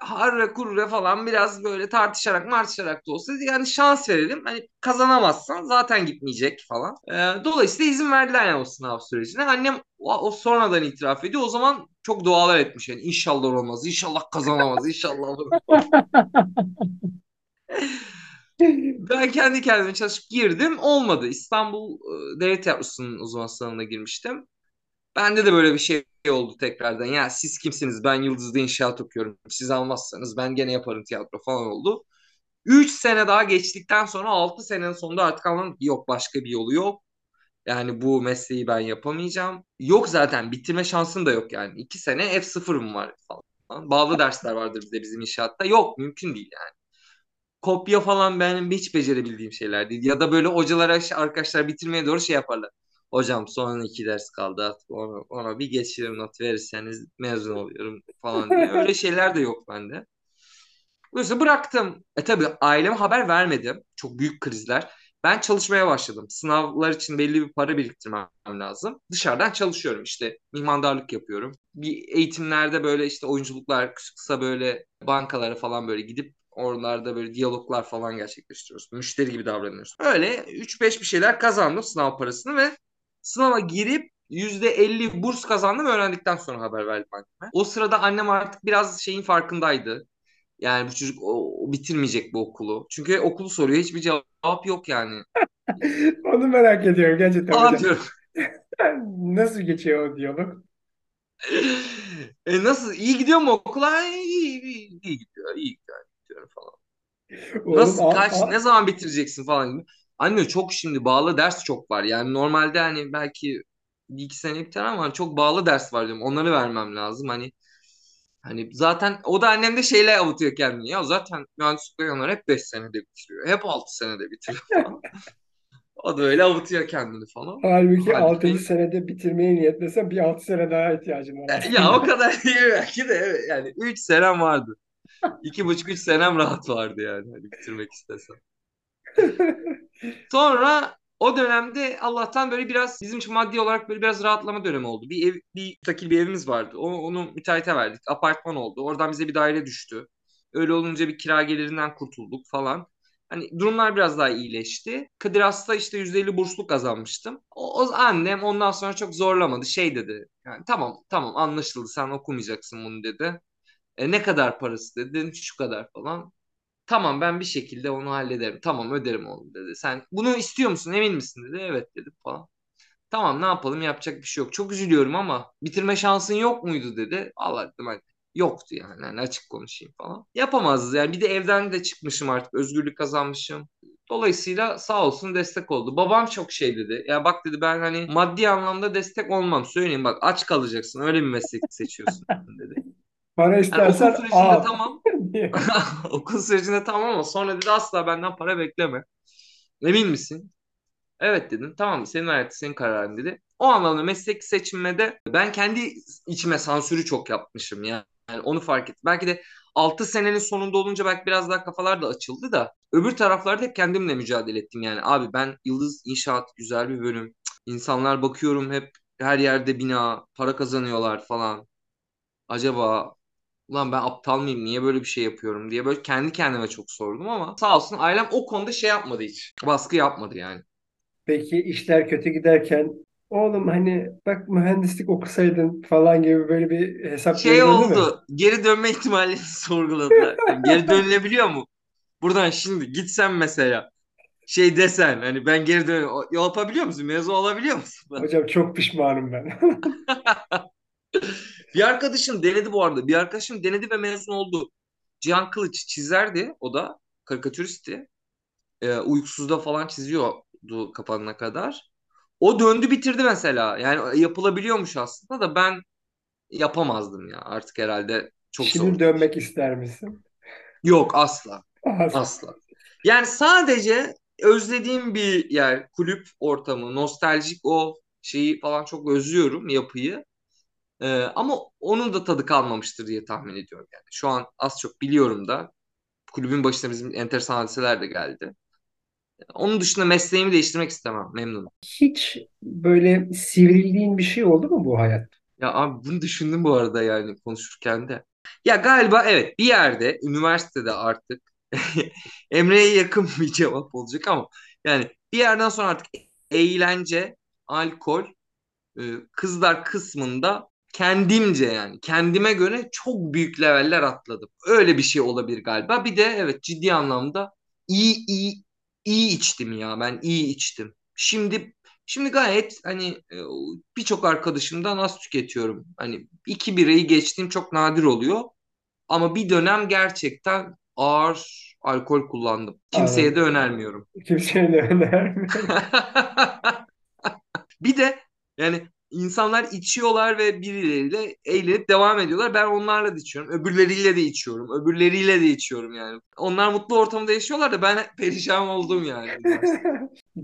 harre kurre falan biraz böyle tartışarak martışarak da olsa yani şans verelim. Hani kazanamazsan zaten gitmeyecek falan. E, dolayısıyla izin verdiler yani o sınav sürecine. Annem o, o sonradan itiraf ediyor. O zaman çok dualar etmiş yani inşallah olmaz, inşallah kazanamaz, inşallah olur. [LAUGHS] Ben kendi kendime çalışıp girdim. Olmadı. İstanbul e, Devlet Tiyatrosu'nun uzman sınavına girmiştim. Bende de böyle bir şey oldu tekrardan. Ya siz kimsiniz? Ben Yıldız'da inşaat okuyorum. Siz almazsanız ben gene yaparım tiyatro falan oldu. 3 sene daha geçtikten sonra 6 senenin sonunda artık anladım yok başka bir yolu yok. Yani bu mesleği ben yapamayacağım. Yok zaten bitirme şansın da yok yani. 2 sene F0'ım var falan. Bağlı dersler vardır bir de bizim inşaatta. Yok mümkün değil yani kopya falan benim hiç becerebildiğim şeyler değil. Ya da böyle hocalara arkadaşlar bitirmeye doğru şey yaparlar. Hocam son iki ders kaldı artık ona, ona bir geçirim not verirseniz mezun oluyorum falan diye. [LAUGHS] Öyle şeyler de yok bende. Dolayısıyla bıraktım. E tabii aileme haber vermedim. Çok büyük krizler. Ben çalışmaya başladım. Sınavlar için belli bir para biriktirmem lazım. Dışarıdan çalışıyorum işte. Mihmandarlık yapıyorum. Bir eğitimlerde böyle işte oyunculuklar kısa böyle bankalara falan böyle gidip oralarda böyle diyaloglar falan gerçekleştiriyoruz. Müşteri gibi davranıyoruz. Öyle 3-5 bir şeyler kazandım sınav parasını ve sınava girip %50 burs kazandım öğrendikten sonra haber verdim anneme. O sırada annem artık biraz şeyin farkındaydı. Yani bu çocuk o, o bitirmeyecek bu okulu. Çünkü okulu soruyor hiçbir cevap yok yani. [LAUGHS] Onu merak ediyorum gerçekten Aa diyorum. [LAUGHS] Nasıl geçiyor o diyalog? [LAUGHS] E nasıl iyi gidiyor mu okula? İyi, iyi, iyi gidiyor, iyi gidiyor falan. Oğlum Nasıl a, kaç a- ne zaman bitireceksin falan gibi. Anne çok şimdi bağlı ders çok var. Yani normalde hani belki bir iki sene biter ama çok bağlı ders var diyorum. Onları vermem lazım. Hani hani zaten o da annem de şeyle avutuyor kendini. Ya zaten mühendislik okuyanlar hep 5 senede bitiriyor. Hep 6 senede bitiriyor falan. [LAUGHS] O da öyle avutuyor kendini falan. Halbuki Halbuki 6. senede bitirmeye niyetlesen bir 6 sene daha ihtiyacın var aslında. [LAUGHS] ya o kadar değil belki de evet. Yani 3 senem vardı. 2,5-3 senem rahat vardı yani hani bitirmek istesem. [LAUGHS] Sonra o dönemde Allah'tan böyle biraz bizim için maddi olarak böyle biraz rahatlama dönemi oldu. Bir ev, bir müstakil bir evimiz vardı. O, onu müteahhite verdik. Apartman oldu. Oradan bize bir daire düştü. Öyle olunca bir kira gelirinden kurtulduk falan. Hani durumlar biraz daha iyileşti. Kadir Has'ta işte %50 bursluk kazanmıştım. O, o annem ondan sonra çok zorlamadı. Şey dedi. Yani tamam tamam anlaşıldı sen okumayacaksın bunu dedi. E, ne kadar parası dedi. Dedim şu kadar falan. Tamam ben bir şekilde onu hallederim. Tamam öderim onu dedi. Sen bunu istiyor musun emin misin dedi. Evet dedim falan. Tamam ne yapalım yapacak bir şey yok. Çok üzülüyorum ama bitirme şansın yok muydu dedi. Allah dedim hani yoktu yani. Hani açık konuşayım falan. Yapamazdı yani. Bir de evden de çıkmışım artık. Özgürlük kazanmışım. Dolayısıyla sağ olsun destek oldu. Babam çok şey dedi. Ya bak dedi ben hani maddi anlamda destek olmam. Söyleyeyim bak aç kalacaksın. Öyle bir meslek seçiyorsun [LAUGHS] dedi. Para Yani istersen okul sürecinde al. tamam. [LAUGHS] diye. [LAUGHS] Okul sürecinde tamam ama sonra dedi asla benden para bekleme. Emin misin? Evet dedim. Tamam senin hayatın senin kararın dedi. O anlamda meslek seçiminde ben kendi içime sansürü çok yapmışım ya. Yani onu fark ettim. Belki de 6 senenin sonunda olunca belki biraz daha kafalar da açıldı da öbür taraflarda hep kendimle mücadele ettim yani. Abi ben Yıldız İnşaat güzel bir bölüm. Cık, İnsanlar bakıyorum hep her yerde bina, para kazanıyorlar falan. Acaba ulan ben aptal mıyım niye böyle bir şey yapıyorum diye böyle kendi kendime çok sordum ama sağ olsun ailem o konuda şey yapmadı hiç. Baskı yapmadı yani. Peki işler kötü giderken oğlum hani bak mühendislik okusaydın falan gibi böyle bir hesap Şey oldu. Geri dönme ihtimallerini [LAUGHS] sorguladılar. Yani geri dönülebiliyor mu? Buradan şimdi gitsen mesela şey desen hani ben geri dön yapabiliyor musun? Mezun olabiliyor musun? Hocam çok pişmanım ben. [LAUGHS] Bir arkadaşım denedi bu arada. Bir arkadaşım denedi ve mezun oldu. Cihan Kılıç çizerdi. O da karikatüristi. Ee, uykusuzda falan çiziyordu kapanana kadar. O döndü bitirdi mesela. Yani yapılabiliyormuş aslında da ben yapamazdım ya. Artık herhalde çok Şimdi zor. dönmek ister misin? Yok asla. Asla. Yani sadece özlediğim bir yer, kulüp ortamı, nostaljik o şeyi falan çok özlüyorum yapıyı. Ee, ama onun da tadı kalmamıştır diye tahmin ediyorum yani. Şu an az çok biliyorum da kulübün başına bizim enteresan hadiseler de geldi. Onun dışında mesleğimi değiştirmek istemem. Memnunum. Hiç böyle sivrildiğin bir şey oldu mu bu hayat? Ya abi bunu düşündüm bu arada yani konuşurken de. Ya galiba evet bir yerde üniversitede artık [LAUGHS] Emre'ye yakın bir cevap olacak ama yani bir yerden sonra artık eğlence, alkol, e, kızlar kısmında kendimce yani kendime göre çok büyük leveller atladım. Öyle bir şey olabilir galiba. Bir de evet ciddi anlamda iyi iyi iyi içtim ya ben iyi içtim. Şimdi şimdi gayet hani e, birçok arkadaşımdan az tüketiyorum. Hani iki birayı geçtiğim çok nadir oluyor. Ama bir dönem gerçekten ağır alkol kullandım. Kimseye de Anladım. önermiyorum. Kimseye de önermiyorum. [LAUGHS] Bir de yani insanlar içiyorlar ve birileriyle eğlenip devam ediyorlar. Ben onlarla da içiyorum. Öbürleriyle de içiyorum. Öbürleriyle de içiyorum yani. Onlar mutlu ortamda yaşıyorlar da ben perişan oldum yani. [LAUGHS]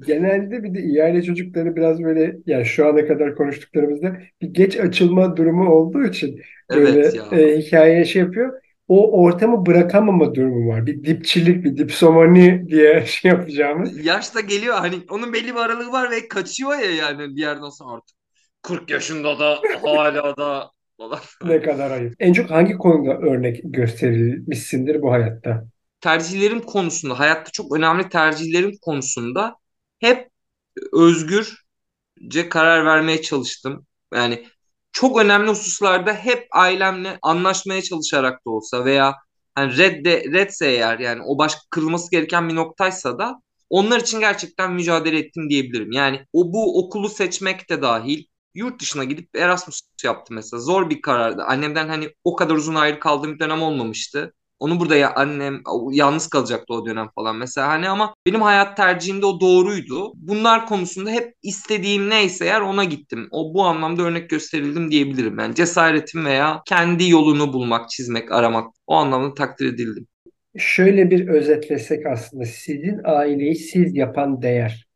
Genelde bir de iyi aile çocukları biraz böyle yani şu ana kadar konuştuklarımızda bir geç açılma durumu olduğu için böyle Evet ya. e, hikayeye şey yapıyor. O ortamı bırakamama durumu var. Bir dipçilik, bir dipsomani diye [LAUGHS] şey yapacağımız. Yaş da geliyor hani onun belli bir aralığı var ve kaçıyor ya yani bir yerden sonra artık. 40 yaşında da hala da. Ne kadar ayıp. En çok hangi konuda örnek gösterilmişsindir bu hayatta? tercihlerim konusunda, hayatta çok önemli tercihlerim konusunda hep özgürce karar vermeye çalıştım. Yani çok önemli hususlarda hep ailemle anlaşmaya çalışarak da olsa veya hani redde, redse eğer yani o başka kırılması gereken bir noktaysa da onlar için gerçekten mücadele ettim diyebilirim. Yani o bu okulu seçmek de dahil yurt dışına gidip Erasmus yaptım mesela. Zor bir karardı. Annemden hani o kadar uzun ayrı kaldığım bir dönem olmamıştı. Onu burada ya annem yalnız kalacaktı o dönem falan mesela hani ama benim hayat tercihimde o doğruydu. Bunlar konusunda hep istediğim neyse eğer ona gittim. O bu anlamda örnek gösterildim diyebilirim. Yani cesaretim veya kendi yolunu bulmak, çizmek, aramak o anlamda takdir edildim. Şöyle bir özetlesek aslında sizin aileyi siz yapan değer.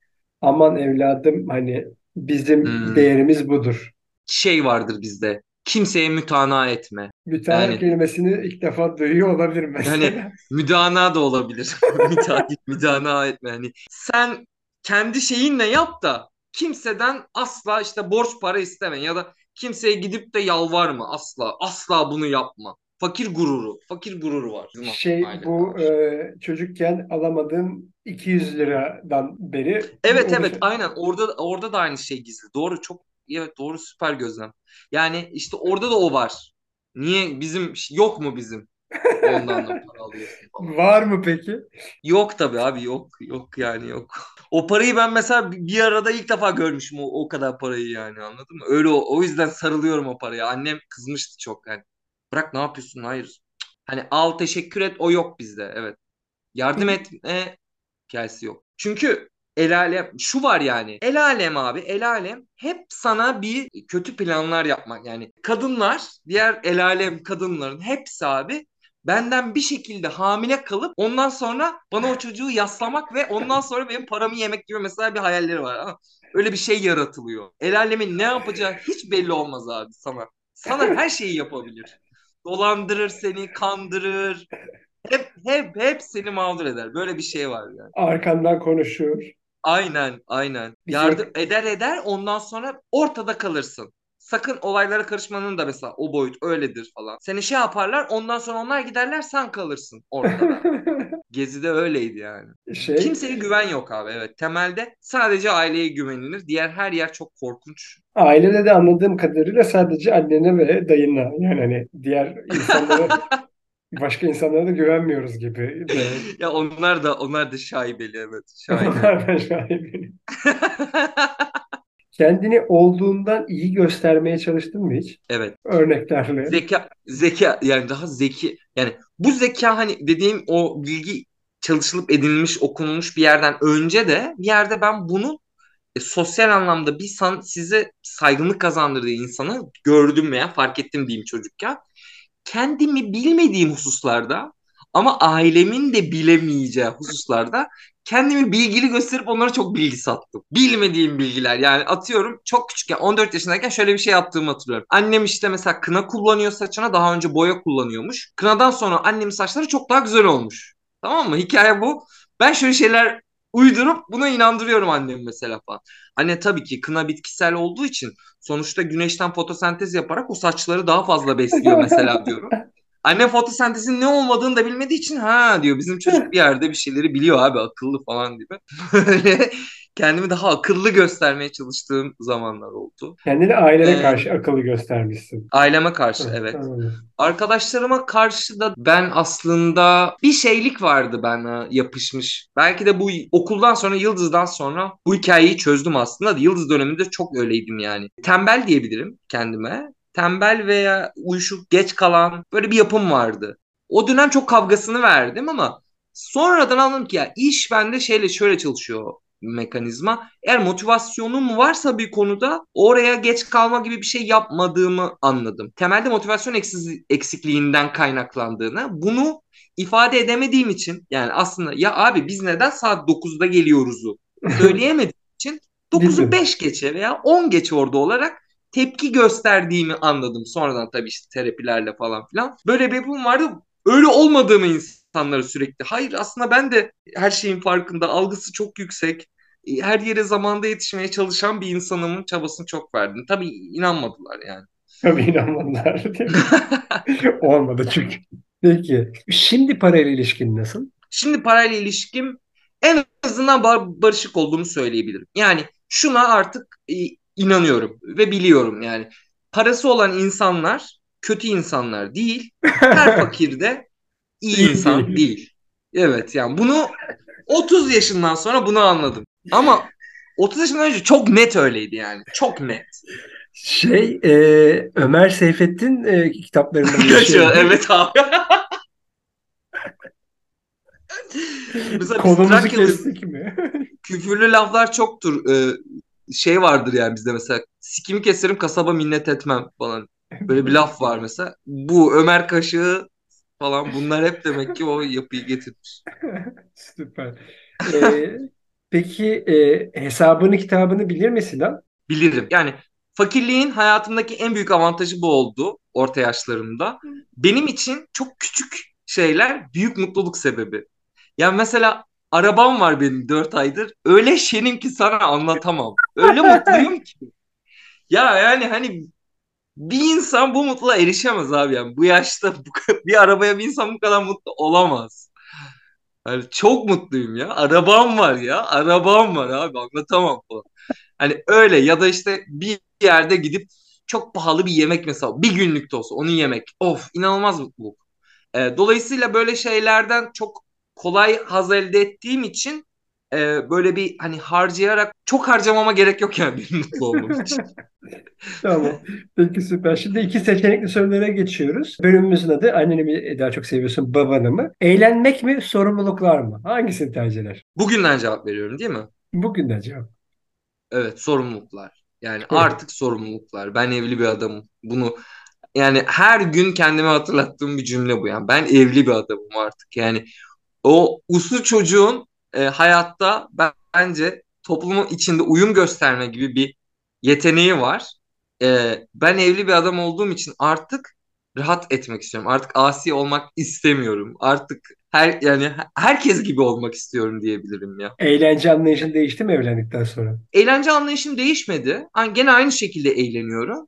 Aman evladım hani bizim Hmm. değerimiz budur. Şey vardır bizde. Kimseye mütana etme. Müteahhit Yani- kelimesini ilk defa duyuyor olabilir mesela. Yani [LAUGHS] müdana da olabilir. [LAUGHS] Müteahhit, müdana etme. Hani sen kendi şeyinle yap da kimseden asla işte borç para isteme ya da kimseye gidip de yalvarma asla. Asla bunu yapma. Fakir gururu. Fakir gururu var. Şey bu e, çocukken alamadığım 200 liradan beri Evet evet aynen orada orada da aynı şey gizli. Doğru çok evet doğru süper gözlem. Yani işte orada da o var. Niye bizim yok mu bizim? Ondan da para alıyorsun. [LAUGHS] Var mı peki? Yok tabii abi yok yok yani yok. O parayı ben mesela bir arada ilk defa görmüşüm o, o kadar parayı yani anladın mı? Öyle o, o yüzden sarılıyorum o paraya. Annem kızmıştı çok yani. Bırak ne yapıyorsun? Hayır. Hani al teşekkür et o yok bizde evet. Yardım [LAUGHS] etme hikayesi yok. Çünkü el alem şu var yani. El alem abi el alem hep sana bir kötü planlar yapmak yani. Kadınlar diğer el alem kadınların hepsi abi benden bir şekilde hamile kalıp ondan sonra bana o çocuğu yaslamak ve ondan sonra benim paramı yemek gibi mesela bir hayalleri var. Ama öyle bir şey yaratılıyor. El alemin ne yapacağı hiç belli olmaz abi sana. Sana her şeyi yapabilir. Dolandırır seni, kandırır. Hep hep hep seni mağdur eder. Böyle bir şey var yani. Arkandan konuşur. Aynen, aynen. Bir Yardım şey- eder eder ondan sonra ortada kalırsın. Sakın olaylara karışmanın da mesela o boyut öyledir falan. Seni şey yaparlar ondan sonra onlar giderler sen kalırsın ortada. [LAUGHS] Gezide öyleydi yani. şey Kimseye güven yok abi evet. Temelde sadece aileye güvenilir. Diğer her yer çok korkunç. ailede de anladığım kadarıyla sadece annene ve dayına yani hani diğer insanlara [LAUGHS] başka insanlara da güvenmiyoruz gibi. de. [LAUGHS] Ya onlar da onlar da şaibeli evet. Şaibeli. [LAUGHS] Onlar da şaibeli. [LAUGHS] Kendini olduğundan iyi göstermeye çalıştın mı hiç? Evet. Örneklerle. Zeka zeka yani daha zeki yani bu zeka hani dediğim o bilgi çalışılıp edinilmiş okunmuş bir yerden önce de bir yerde ben bunu e, sosyal anlamda bir san, size saygınlık kazandırdığı insanı gördüm veya fark ettim diyeyim çocukken. Kendimi bilmediğim hususlarda ama ailemin de bilemeyeceği hususlarda kendimi bilgili gösterip onlara çok bilgi sattım. Bilmediğim bilgiler yani atıyorum çok küçükken 14 yaşındayken şöyle bir şey yaptığımı hatırlıyorum. Annem işte mesela kına kullanıyor saçına daha önce boya kullanıyormuş. Kınadan sonra annemin saçları çok daha güzel olmuş. Tamam mı? Hikaye bu. Ben şöyle şeyler uydurup buna inandırıyorum annemi mesela falan. Anne tabii ki kına bitkisel olduğu için sonuçta güneşten fotosentez yaparak o saçları daha fazla besliyor mesela [LAUGHS] diyorum. Anne fotosentezin ne olmadığını da bilmediği için ha diyor bizim çocuk bir yerde bir şeyleri biliyor abi akıllı falan gibi. [LAUGHS] Böyle kendimi daha akıllı göstermeye çalıştığım zamanlar oldu. Kendini ailene Ee, karşı akıllı göstermişsin. Aileme karşı evet. Arkadaşlarıma karşı da ben aslında bir şeylik vardı bana yapışmış. Belki de bu okuldan sonra Yıldız'dan sonra bu hikayeyi çözdüm aslında. Yıldız döneminde çok öyleydim yani. Tembel diyebilirim kendime. Tembel veya uyuşuk, geç kalan böyle bir yapım vardı. O dönem çok kavgasını verdim ama sonradan anladım ki ya iş bende şeyle şöyle çalışıyor mekanizma. Eğer motivasyonum varsa bir konuda oraya geç kalma gibi bir şey yapmadığımı anladım. Temelde motivasyon eksiz- eksikliğinden kaynaklandığını, bunu ifade edemediğim için yani aslında ya abi biz neden saat 9'da geliyoruzu [LAUGHS] söyleyemediğim için 9'u Bildim. 5 geçe veya 10 geçe orada olarak tepki gösterdiğimi anladım. Sonradan tabii işte terapilerle falan filan. Böyle bir yapım vardı. Öyle olmadığımı insanlara sürekli. Hayır aslında ben de her şeyin farkında. Algısı çok yüksek. E, Her yere zamanda yetişmeye çalışan bir insanımın çabasını çok verdim. Tabii inanmadılar yani. Tabii inanmadılar. [LAUGHS] Olmadı çünkü. Peki. Şimdi parayla ilişkin nasıl? Şimdi parayla ilişkim en azından bar- barışık olduğumu söyleyebilirim. Yani şuna artık e, inanıyorum ve biliyorum yani. Parası olan insanlar kötü insanlar değil. Her [LAUGHS] fakir de iyi insan değil. Evet yani bunu 30 yaşından sonra bunu anladım. Ama 30 yaşından önce çok net öyleydi yani. Çok net. Şey, e, Ömer Seyfettin e, kitaplarında [LAUGHS] şey. Yaşıyor evet abi. [LAUGHS] Mesela Konumuzu kestik mi? [LAUGHS] küfürlü laflar çoktur. Ee, şey vardır yani bizde mesela sikimi keserim kasaba minnet etmem falan. Böyle bir laf var mesela. Bu Ömer Kaşığı falan bunlar hep demek ki o yapıyı getirmiş. [LAUGHS] Süper. E, Peki e, hesabını kitabını bilir misin lan? Bilirim. Yani fakirliğin hayatımdaki en büyük avantajı bu oldu orta yaşlarımda. Benim için çok küçük şeyler büyük mutluluk sebebi. Yani mesela arabam var benim 4 aydır. Öyle şenim ki sana anlatamam. Öyle mutluyum ki. [LAUGHS] Ya yani hani bir insan bu mutluluğa erişemez abi yani. Bu yaşta bu, bir arabaya bir insan bu kadar mutlu olamaz. Yani çok mutluyum ya. Arabam var ya. Arabam var abi anlatamam falan. Hani öyle ya da işte bir yerde gidip çok pahalı bir yemek mesela bir günlük de olsa onu yemek. Of inanılmaz mutluluk. E, dolayısıyla böyle şeylerden çok kolay haz elde ettiğim için e, böyle bir hani harcayarak çok harcamama gerek yok yani benim mutlu [LAUGHS] olmam için. Tamam. Peki süper. Şimdi iki seçenekli sorulara geçiyoruz. Bölümümüzün adı anneni mi daha çok seviyorsun babanı mı? Eğlenmek mi sorumluluklar mı? Hangisini tercih eder? Bugünden cevap veriyorum değil mi? Bugünden cevap. Evet sorumluluklar. Yani Evet. artık sorumluluklar. Ben evli bir adamım. Bunu yani her gün kendime hatırlattığım bir cümle bu. Yani ben evli bir adamım artık. Yani o uslu çocuğun e, hayatta ben- bence toplumun içinde uyum gösterme gibi bir yeteneği var. E, ben evli bir adam olduğum için artık rahat etmek istiyorum. Artık asi olmak istemiyorum. Artık her yani herkes gibi olmak istiyorum diyebilirim ya. Eğlence anlayışın değişti mi evlendikten sonra? Eğlence anlayışım değişmedi. Yani gene aynı şekilde eğleniyorum.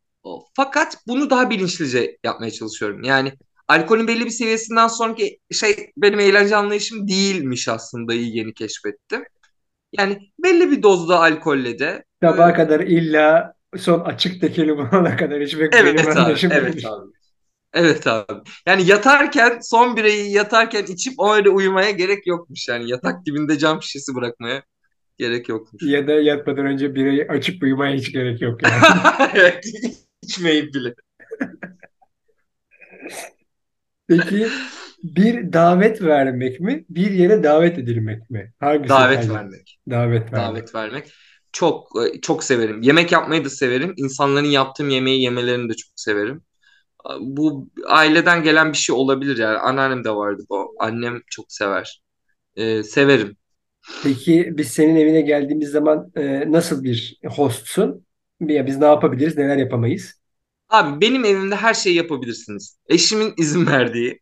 Fakat bunu daha bilinçlice yapmaya çalışıyorum. Yani alkolün belli bir seviyesinden sonraki şey benim eğlence anlayışım değilmiş aslında iyi yeni keşfettim. Yani belli bir dozda alkolle de Sabaha e, kadar illa son açık tekeli bulana kadar içmek benim evet abi, anlayışım evet değildir. abi. Evet abi. Yani yatarken son bireyi yatarken içip öyle uyumaya gerek yokmuş. Yani yatak dibinde cam şişesi bırakmaya gerek yokmuş. Ya da yatmadan önce bireyi açıp uyumaya hiç gerek yok yani. [LAUGHS] Evet, içmeyip bile. [LAUGHS] Peki bir davet vermek mi, bir yere davet edilmek mi? Hangisini Davet tercih vermek. Davet vermek. Davet vermek. Çok e, çok severim. Yemek yapmayı da severim. İnsanların yaptığım yemeği yemelerini de çok severim. Bu aileden gelen bir şey olabilir yani. Anneannem de vardı bu. Annem çok sever. Ee, severim. Peki biz senin evine geldiğimiz zaman e, nasıl bir hostsun? Ya biz ne yapabiliriz, neler yapamayız? Abi benim evimde her şeyi yapabilirsiniz. Eşimin izin [LAUGHS] verdiği.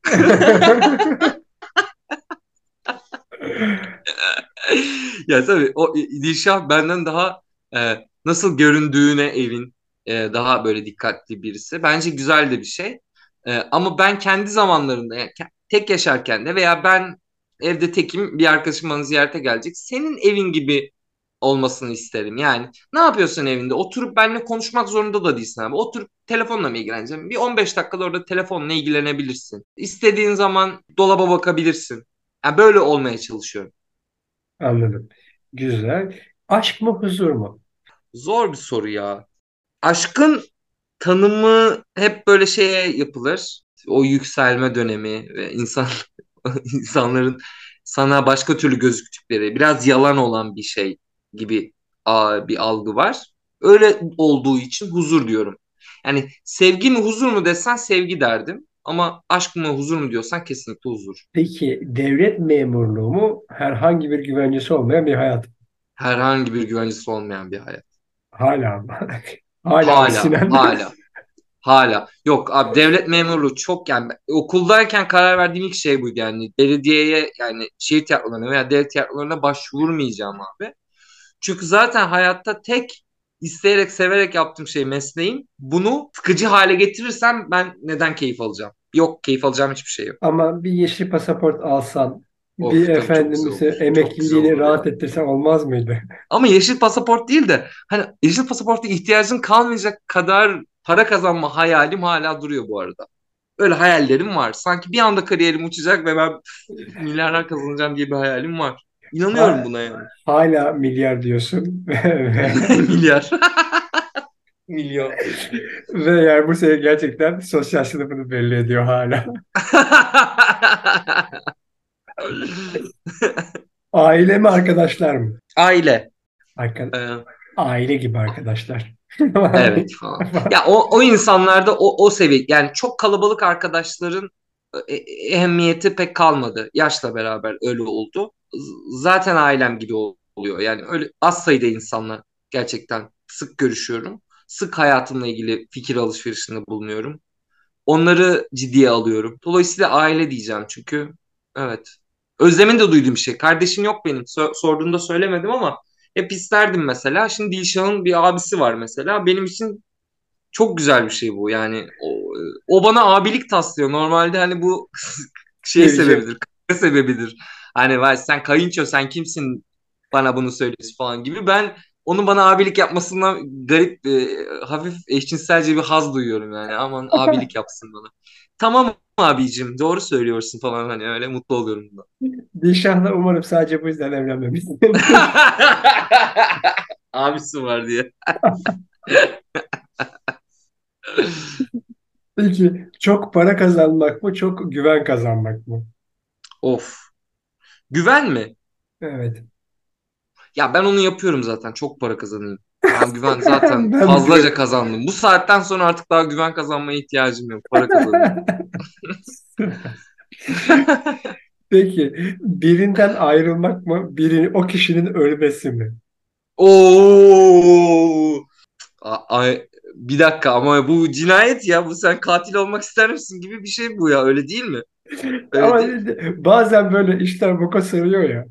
Ya tabii o Dilşah benden daha e, nasıl göründüğüne evin e, daha böyle dikkatli birisi. Bence güzel de bir şey. E, ama ben kendi zamanlarında yani tek yaşarken de veya ben evde tekim bir arkadaşım bana ziyarete gelecek. Senin evin gibi olmasını isterim. Yani ne yapıyorsun evinde? Oturup benimle konuşmak zorunda da değilsin abi. Oturup telefonla mı ilgileneceğim? Bir 15 dakikada orada telefonla ilgilenebilirsin. İstediğin zaman dolaba bakabilirsin. Yani böyle olmaya çalışıyorum. Anladım. Güzel. Aşk mı, huzur mu? Zor bir soru ya. Aşkın tanımı hep böyle şeye yapılır. O yükselme dönemi ve insan [LAUGHS] insanların sana başka türlü gözüktükleri, biraz yalan olan bir şey gibi bir algı var. Öyle olduğu için huzur diyorum. Yani sevgi mi huzur mu desen sevgi derdim. Ama aşk mı huzur mu diyorsan kesinlikle huzur. Peki devlet memurluğu mu, herhangi bir güvencesi olmayan bir hayat? Herhangi bir güvencesi olmayan bir hayat. Hala. [LAUGHS] Hala Hala, Sinan? hala. Hala. Yok abi devlet memurluğu çok yani okuldayken karar verdiğim ilk şey buydu yani belediyeye yani şehir tiyatrolarına veya devlet tiyatrolarına başvurmayacağım abi. Çünkü zaten hayatta tek isteyerek severek yaptığım şey mesleğim. Bunu sıkıcı hale getirirsem ben neden keyif alacağım? Yok keyif alacağım hiçbir şey yok. Ama bir yeşil pasaport alsan, Of, bir tabii çok efendim güzel ise olur. Çok güzel emekliliğini rahat ya. ettirsen olmaz mıydı? [LAUGHS] Ama yeşil pasaport değil de hani yeşil pasaporta ihtiyacın kalmayacak kadar para kazanma hayalim hala duruyor bu arada. Öyle hayallerim var. Sanki bir anda kariyerim uçacak ve ben milyarlar kazanacağım diye bir hayalim var. İnanıyorum Ha- buna yani. Hala milyar diyorsun [LAUGHS] Milyar. [LAUGHS] Milyon. ve yani bu sene gerçekten sosyal sınıfını belli ediyor hala. [LAUGHS] Aile mi arkadaşlar mı? Aile. Arka- Ee, aile gibi arkadaşlar. evet falan. Ya o, o insanlarda o, o seviye yani çok kalabalık arkadaşların e- e- ehemmiyeti pek kalmadı. Yaşla beraber öyle oldu. Zaten ailem gibi oluyor. Yani öyle az sayıda insanla gerçekten sık görüşüyorum. Sık hayatımla ilgili fikir alışverişinde bulunuyorum. Onları ciddiye alıyorum. Dolayısıyla aile diyeceğim çünkü evet. Özlem'in de duyduğum bir şey. Kardeşim yok benim. So- sorduğunda söylemedim ama hep isterdim mesela. Şimdi Dilşah'ın bir abisi var mesela. Benim için çok güzel bir şey bu. Yani o, o bana abilik taslıyor. Normalde hani bu [LAUGHS] şey sebebidir. kavga sebebidir. Hani vay sen kayınço sen kimsin bana bunu söylüyorsun falan gibi. Ben onun bana abilik yapmasından garip e, hafif eşcinselce bir haz duyuyorum yani. Aman [LAUGHS] abilik yapsın bana. Tamam abicim doğru söylüyorsun falan hani öyle mutlu oluyorum bundan. Dilşah'la umarım sadece bu yüzden evlenmemiş. [LAUGHS] Abisi var diye. Peki çok para kazanmak mı, çok güven kazanmak mı? Of. Güven mi? Evet. Ya ben onu yapıyorum zaten. Çok para kazanayım. Ben güven [LAUGHS] zaten Ben fazlaca güven- kazandım. Bu saatten sonra artık daha güven kazanmaya ihtiyacım yok. Para kazanıyorum. [LAUGHS] Peki birinden ayrılmak mı, birini o kişinin ölmesi mi? Oo. A- ay, bir dakika ama bu cinayet ya. Bu sen katil olmak ister misin gibi bir şey bu ya. Öyle değil mi? Öyle [LAUGHS] Ama bazen böyle işler boka sarıyor ya.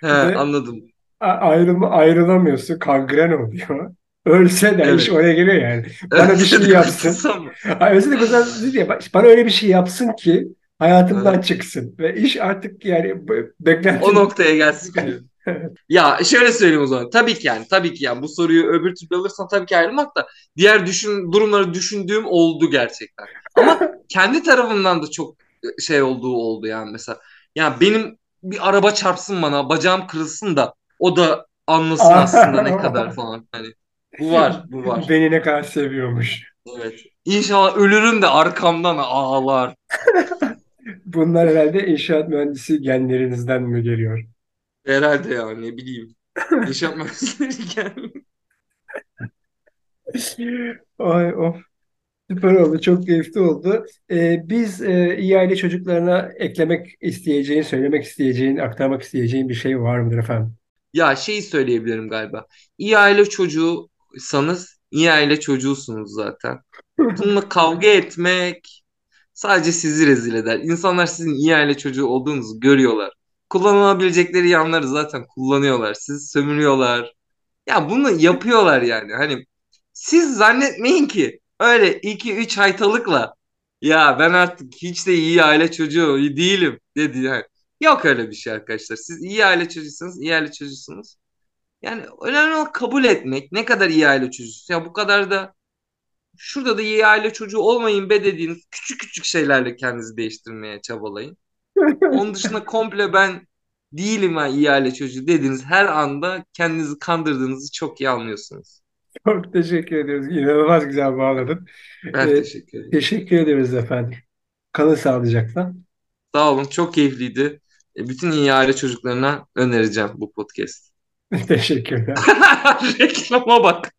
He, Ve anladım. ayrılma, ayrılamıyorsun, kangren oluyor. [LAUGHS] Ölse de iş Evet. oraya geliyor yani. [LAUGHS] Bana bir şey Evet, yapsın. Özür dilerim dedi ya, bak, bana öyle bir şey yapsın ki hayatımdan Evet. çıksın. Ve iş artık yani bu- O beklentim. noktaya gelsin. Ya şöyle söyleyeyim o zaman. Tabii ki yani. Tabii ki yani. Bu soruyu öbür türlü alırsan tabii ki ayrılmak da diğer düşün, durumları düşündüğüm oldu gerçekten. Ama kendi tarafımdan da çok şey olduğu oldu yani mesela. Yani benim bir araba çarpsın bana, bacağım kırılsın da o da anlasın aslında ne kadar falan. Hani bu var, bu var. Beni ne kadar seviyormuş. Evet. İnşallah ölürüm de arkamdan ağlar. Bunlar herhalde inşaat mühendisi genlerinizden mi geliyor? Herhalde ya ne bileyim. İnşaat mühendisleri [LAUGHS] geldi. Ay of. Süper oldu. Çok keyifli oldu. Ee, biz e, iyi aile çocuklarına eklemek isteyeceğin, söylemek isteyeceğin, aktarmak isteyeceğin bir şey var mıdır efendim? Ya şeyi söyleyebilirim galiba. İyi aile çocuğuysanız iyi aile çocuğusunuz zaten. Bununla kavga etmek sadece sizi rezil eder. İnsanlar sizin iyi aile çocuğu olduğunuzu görüyorlar. Kullanılabilecekleri yanları zaten kullanıyorlar. Sizi sömürüyorlar. Ya bunu yapıyorlar yani. Hani siz zannetmeyin ki öyle 2-3 haytalıkla ya ben artık hiç de iyi aile çocuğu değilim dedi. Yani. Yok öyle bir şey arkadaşlar. Siz iyi aile çocuğusunuz, iyi aile çocuğusunuz. Yani önemli olan kabul etmek. Ne kadar iyi aile çocuğusunuz. Ya bu kadar da şurada da iyi aile çocuğu olmayın be dediğiniz küçük küçük şeylerle kendinizi değiştirmeye çabalayın. Onun dışında komple ben değilim ha iyi aile çocuğu dediğiniz her anda kendinizi kandırdığınızı çok iyi anlıyorsunuz. [LAUGHS] Çok teşekkür ediyoruz. İnanılmaz güzel bağladın. Ben Ee, teşekkür ederim. teşekkür ederiz efendim. Kalın sağlıcakla. Sağ olun çok keyifliydi. E, Bütün iyi aile çocuklarına önereceğim bu podcast. [LAUGHS] Teşekkürler. [LAUGHS] Reklama bak.